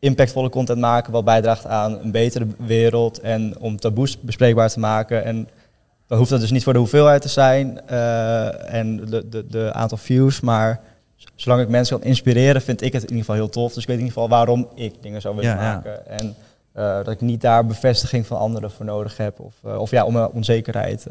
impactvolle content maken wat bijdraagt aan een betere wereld en om taboes bespreekbaar te maken. En dan hoeft dat dus niet voor de hoeveelheid te zijn eh, en de, de, de aantal views, maar zolang ik mensen kan inspireren, vind ik het in ieder geval heel tof. Dus ik weet in ieder geval waarom ik dingen zou willen Ja, ja. maken. En eh, dat ik niet daar bevestiging van anderen voor nodig heb. Of, eh, of ja, om mijn onzekerheid.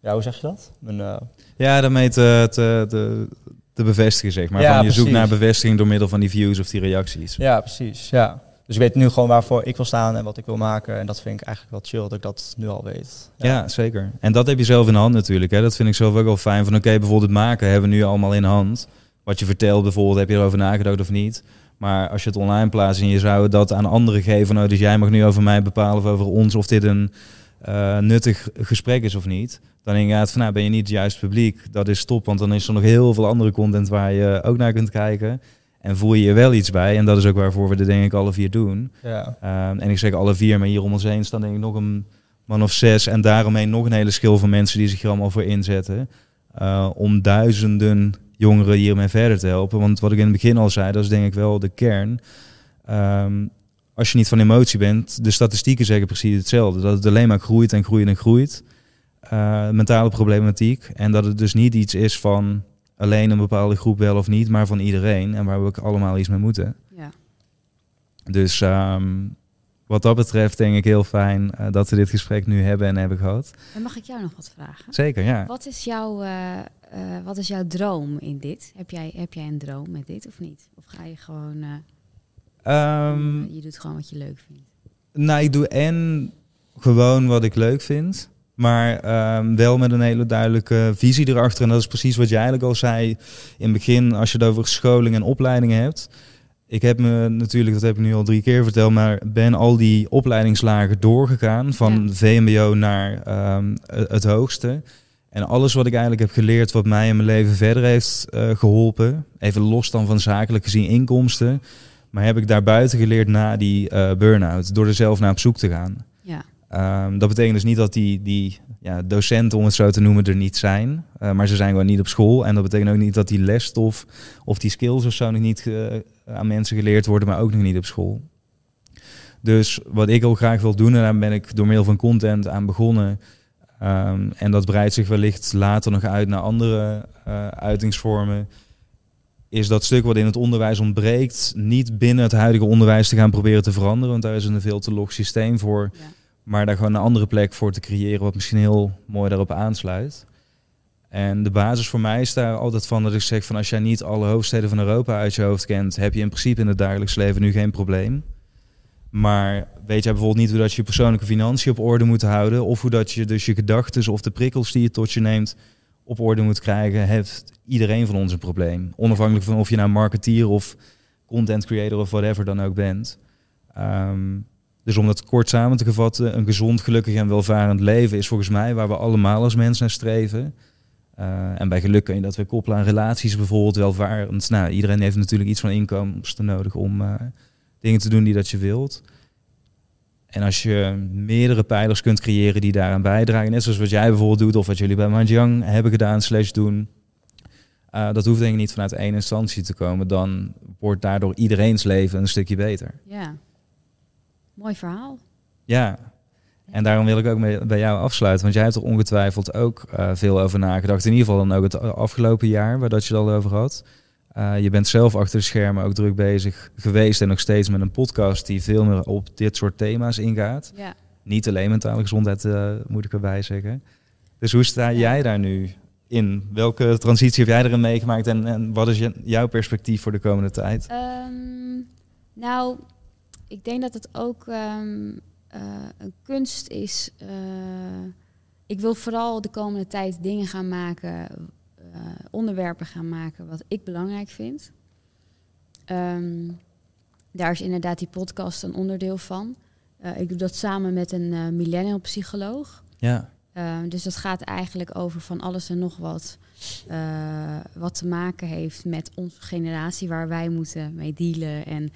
ja, hoe zeg je dat? Mijn, Ja, daarmee te, te, te, te bevestigen, zeg maar. Ja, van je zoekt precies. naar bevestiging door middel van die views of die reacties. ja, precies. Ja. Dus ik weet nu gewoon waarvoor ik wil staan en wat ik wil maken. En dat vind ik eigenlijk wel chill dat ik dat nu al weet. Ja. zeker. En dat heb je zelf in de hand natuurlijk. Hè. Dat vind ik zelf ook wel fijn. Van oké, bijvoorbeeld het maken hebben we nu allemaal in hand. Wat je vertelt bijvoorbeeld, heb je erover nagedacht of niet? Maar als je het online plaatst en je zou dat aan anderen geven... Nou, dus jij mag nu over mij bepalen of over ons... of dit een eh, nuttig gesprek is of niet... dan je van, nou, ben je niet het juiste publiek. Dat is top, want dan is er nog heel veel andere content... waar je ook naar kunt kijken. En voel je je wel iets bij. En dat is ook waarvoor we dit denk ik alle vier doen. Ja. Ehm, en ik zeg alle vier, maar hier om ons heen staan denk ik nog een man of zes. En daaromheen nog een hele schil van mensen die zich er allemaal voor inzetten. eh, om duizenden jongeren hiermee verder te helpen. Want wat ik in het begin al zei, dat is denk ik wel de kern. Ehm, als je niet van emotie bent, de statistieken zeggen precies hetzelfde. Dat het alleen maar groeit en groeit en groeit. Eh, mentale problematiek. En dat het dus niet iets is van alleen een bepaalde groep wel of niet, maar van iedereen. En waar we ook allemaal iets mee moeten. Ja. Dus ehm, wat dat betreft denk ik heel fijn eh, dat we dit gesprek nu hebben en hebben gehad. En mag ik jou nog wat vragen? Zeker, ja. Wat is, jouw, eh, wat is jouw droom in dit? Heb jij, heb jij een droom met dit of niet? Of ga je gewoon, eh, Ehm, je doet gewoon wat je leuk vindt? nou, ik doe en gewoon wat ik leuk vind. Maar ehm, wel met een hele duidelijke visie erachter. En dat is precies wat jij eigenlijk al zei in het begin. Als je het over scholing en opleidingen hebt. Ik heb me natuurlijk, dat heb ik nu al drie keer verteld, maar ben al die opleidingslagen doorgegaan. Van Ja. VMBO naar ehm, het hoogste. En alles wat ik eigenlijk heb geleerd, wat mij in mijn leven verder heeft eh, geholpen. Even los dan van zakelijk gezien inkomsten. Maar heb ik daarbuiten geleerd na die eh burn-out. Door er zelf naar op zoek te gaan. Ja, Ehm, dat betekent dus niet dat die, die ja, docenten, om het zo te noemen, er niet zijn. Eh, maar ze zijn gewoon niet op school. En dat betekent ook niet dat die lesstof of die skills of zo nog niet eh, aan mensen geleerd worden, maar ook nog niet op school. Dus wat ik heel graag wil doen, en daar ben ik door middel van content aan begonnen. Ehm, en dat breidt zich wellicht later nog uit naar andere uitingsvormen. Is dat stuk wat in het onderwijs ontbreekt, niet binnen het huidige onderwijs te gaan proberen te veranderen. Want daar is een veel te log systeem voor. ja. Maar daar gewoon een andere plek voor te creëren, wat misschien heel mooi daarop aansluit. En de basis voor mij is daar altijd van dat ik zeg van als jij niet alle hoofdsteden van Europa uit je hoofd kent, heb je in principe in het dagelijks leven nu geen probleem. Maar weet jij bijvoorbeeld niet hoe dat je je persoonlijke financiën op orde moet houden, of hoe dat je dus je gedachten of de prikkels die je tot je neemt op orde moet krijgen, heeft iedereen van ons een probleem. Onafhankelijk van of je nou marketeer of content creator of whatever dan ook bent. Ehm, dus om dat kort samen te vatten, een gezond, gelukkig en welvarend leven is volgens mij waar we allemaal als mens naar streven. Eh, en bij geluk kun je dat weer koppelen aan relaties bijvoorbeeld, welvarend. Nou, iedereen heeft natuurlijk iets van inkomsten nodig om eh, dingen te doen die dat je wilt. En als je meerdere pijlers kunt creëren die daaraan bijdragen, net zoals wat jij bijvoorbeeld doet of wat jullie bij Manjang hebben gedaan, slash doen. eh, dat hoeft denk ik niet vanuit één instantie te komen. Dan wordt daardoor iedereen's leven een stukje beter. ja. Mooi verhaal. Ja, en daarom wil ik ook bij jou afsluiten. Want jij hebt er ongetwijfeld ook eh, veel over nagedacht. In ieder geval dan ook het afgelopen jaar, waar dat je het al over had. Eh, je bent zelf achter de schermen ook druk bezig geweest en nog steeds met een podcast die veel meer op dit soort thema's ingaat. Ja. Niet alleen mentale gezondheid, eh, moet ik erbij zeggen. Dus hoe sta jij daar nu in? Welke transitie heb jij erin meegemaakt en, en wat is jouw perspectief voor de komende tijd? Ehm, nou, ik denk dat het ook ehm, eh, een kunst is. ik wil vooral de komende tijd dingen gaan maken, onderwerpen gaan maken wat ik belangrijk vind. Ehm, daar is inderdaad die podcast een onderdeel van. Eh, ik doe dat samen met een eh, millennial psycholoog. Ja, Ehm, dus dat gaat eigenlijk over van alles en nog wat. eh, wat te maken heeft met onze generatie, waar wij moeten mee dealen en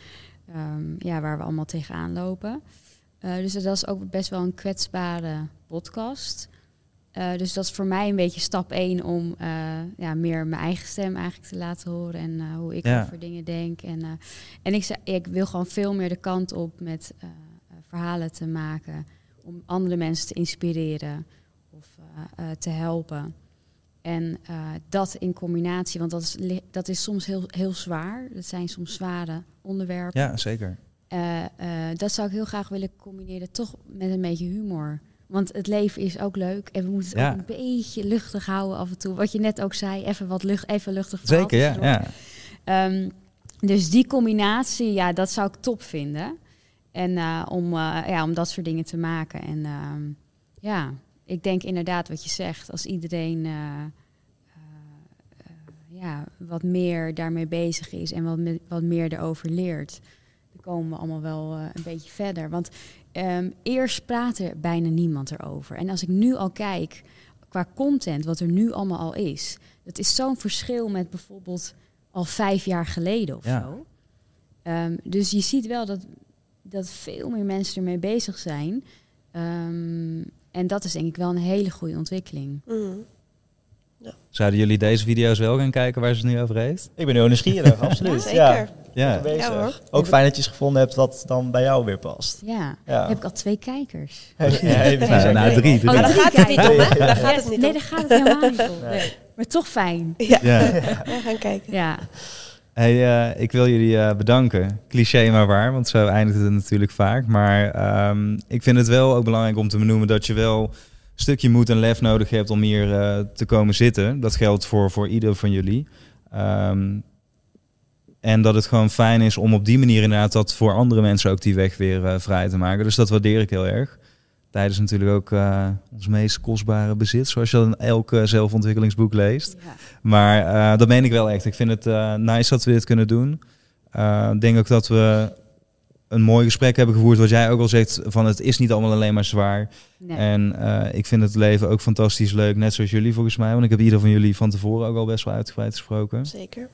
ehm, ja, waar we allemaal tegenaan lopen. Eh, dus dat is ook best wel een kwetsbare podcast. Eh, dus dat is voor mij een beetje stap één om eh, ja, meer mijn eigen stem eigenlijk te laten horen en eh, hoe ik Ja. over dingen denk. En, en ik, zei, ik wil gewoon veel meer de kant op met verhalen te maken om andere mensen te inspireren of te helpen. En dat in combinatie, want dat is, dat is soms heel, heel zwaar. Dat zijn soms zware onderwerpen. ja zeker. Dat zou ik heel graag willen combineren, toch met een beetje humor. Want het leven is ook leuk en we moeten het Ja. ook een beetje luchtig houden af en toe. Wat je net ook zei, even wat lucht, even luchtig Zeker, ja. ja. Ehm, dus die combinatie, ja, dat zou ik top vinden. En eh, om, eh, ja, om dat soort dingen te maken. En ehm, ja, ik denk inderdaad wat je zegt. Als iedereen eh, ja, wat meer daarmee bezig is en wat, me- wat meer erover leert, dan komen we allemaal wel een beetje verder. Want ehm, eerst praatte bijna niemand erover. En als ik nu al kijk qua content, wat er nu allemaal al is, dat is zo'n verschil met bijvoorbeeld al vijf jaar geleden of Ja. zo. Ehm, dus je ziet wel dat, dat veel meer mensen ermee bezig zijn. Ehm, en dat is denk ik wel een hele goede ontwikkeling. Mhm. Zouden jullie deze video's wel gaan kijken waar ze het nu over heeft? Ik ben heel nieuwsgierig, absoluut. Zeker. Ja, Ja, bezig. Ja, hoor. Ook fijn dat je iets gevonden hebt wat dan bij jou weer past. Ja, Ja. heb ik al twee kijkers. Ja, Nou, nou, drie. Oh, drie. Daar gaat het niet om, hè? Daar gaat het niet nee, daar gaat het helemaal niet om. Nee. Maar toch fijn. Ja, Ja. we gaan kijken. Ja, Hey, eh, ik wil jullie eh, bedanken. Cliché maar waar, want zo eindigt het natuurlijk vaak. Maar ehm, ik vind het wel ook belangrijk om te benoemen dat je wel een stukje moed en lef nodig hebt om hier eh, te komen zitten. Dat geldt voor, voor ieder van jullie. Ehm, en dat het gewoon fijn is om op die manier inderdaad dat voor andere mensen ook die weg weer eh, vrij te maken. Dus dat waardeer ik heel erg. Tijdens natuurlijk ook eh, ons meest kostbare bezit, zoals je dat in elk eh, zelfontwikkelingsboek leest. ja. Maar dat meen ik wel echt. Ik vind het nice dat we dit kunnen doen. Ik denk ook dat we een mooi gesprek hebben gevoerd. Wat jij ook al zegt, van het is niet allemaal alleen maar zwaar. Nee. En ik vind het leven ook fantastisch leuk. Net zoals jullie volgens mij. Want ik heb ieder van jullie van tevoren ook al best wel uitgebreid gesproken. Zeker.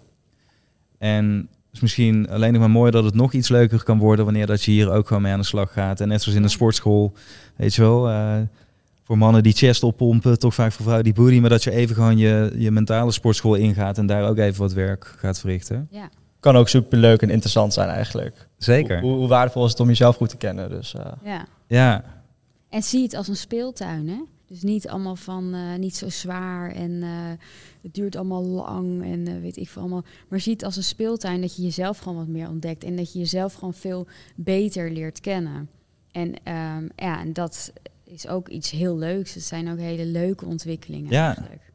En het is misschien alleen nog maar mooi dat het nog iets leuker kan worden... wanneer dat je hier ook gewoon mee aan de slag gaat. En net zoals in de sportschool, weet je wel... eh, voor mannen die chest oppompen, toch vaak voor vrouwen die booty. Maar dat je even gewoon je, je mentale sportschool ingaat en daar ook even wat werk gaat verrichten. Ja. Kan ook super leuk en interessant zijn eigenlijk. Zeker. Hoe, hoe waardevol is het om jezelf goed te kennen. Dus eh, ja. Ja, En zie het als een speeltuin, hè? Dus niet allemaal van, eh, niet zo zwaar en eh, het duurt allemaal lang en eh, weet ik veel allemaal. Maar zie het als een speeltuin dat je jezelf gewoon wat meer ontdekt en dat je jezelf gewoon veel beter leert kennen. En ehm, ja, en dat is ook iets heel leuks. Het zijn ook hele leuke ontwikkelingen Ja. eigenlijk.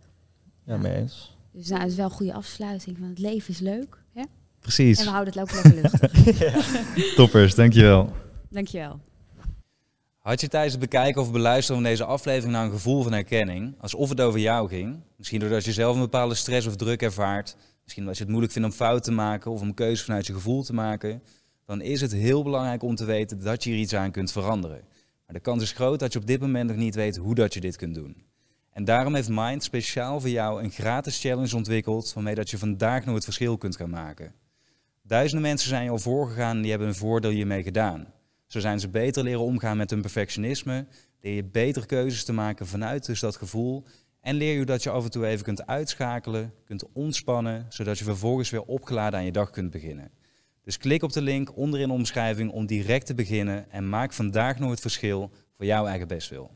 ja, mee eens. Dus nou, het is wel een goede afsluiting, want het leven is leuk. Hè? En precies. we houden het ook lekker luchtig. Toppers, dankjewel. Dankjewel. Had je tijdens het bekijken of beluisteren van deze aflevering nou een gevoel van herkenning? Alsof het over jou ging? Misschien doordat je zelf een bepaalde stress of druk ervaart. Misschien omdat je het moeilijk vindt om fout te maken of om keuzes vanuit je gevoel te maken. Dan is het heel belangrijk om te weten dat je hier iets aan kunt veranderen. Maar de kans is groot dat je op dit moment nog niet weet hoe dat je dit kunt doen. En daarom heeft Mind speciaal voor jou een gratis challenge ontwikkeld waarmee dat je vandaag nog het verschil kunt gaan maken. Duizenden mensen zijn al voorgegaan en die hebben een voordeel hiermee gedaan. Zo zijn ze beter leren omgaan met hun perfectionisme, leer je beter keuzes te maken vanuit dus dat gevoel en leer je dat je af en toe even kunt uitschakelen, kunt ontspannen, zodat je vervolgens weer opgeladen aan je dag kunt beginnen. Dus klik op de link onder in de omschrijving om direct te beginnen en maak vandaag nog het verschil voor jouw eigen bestwil.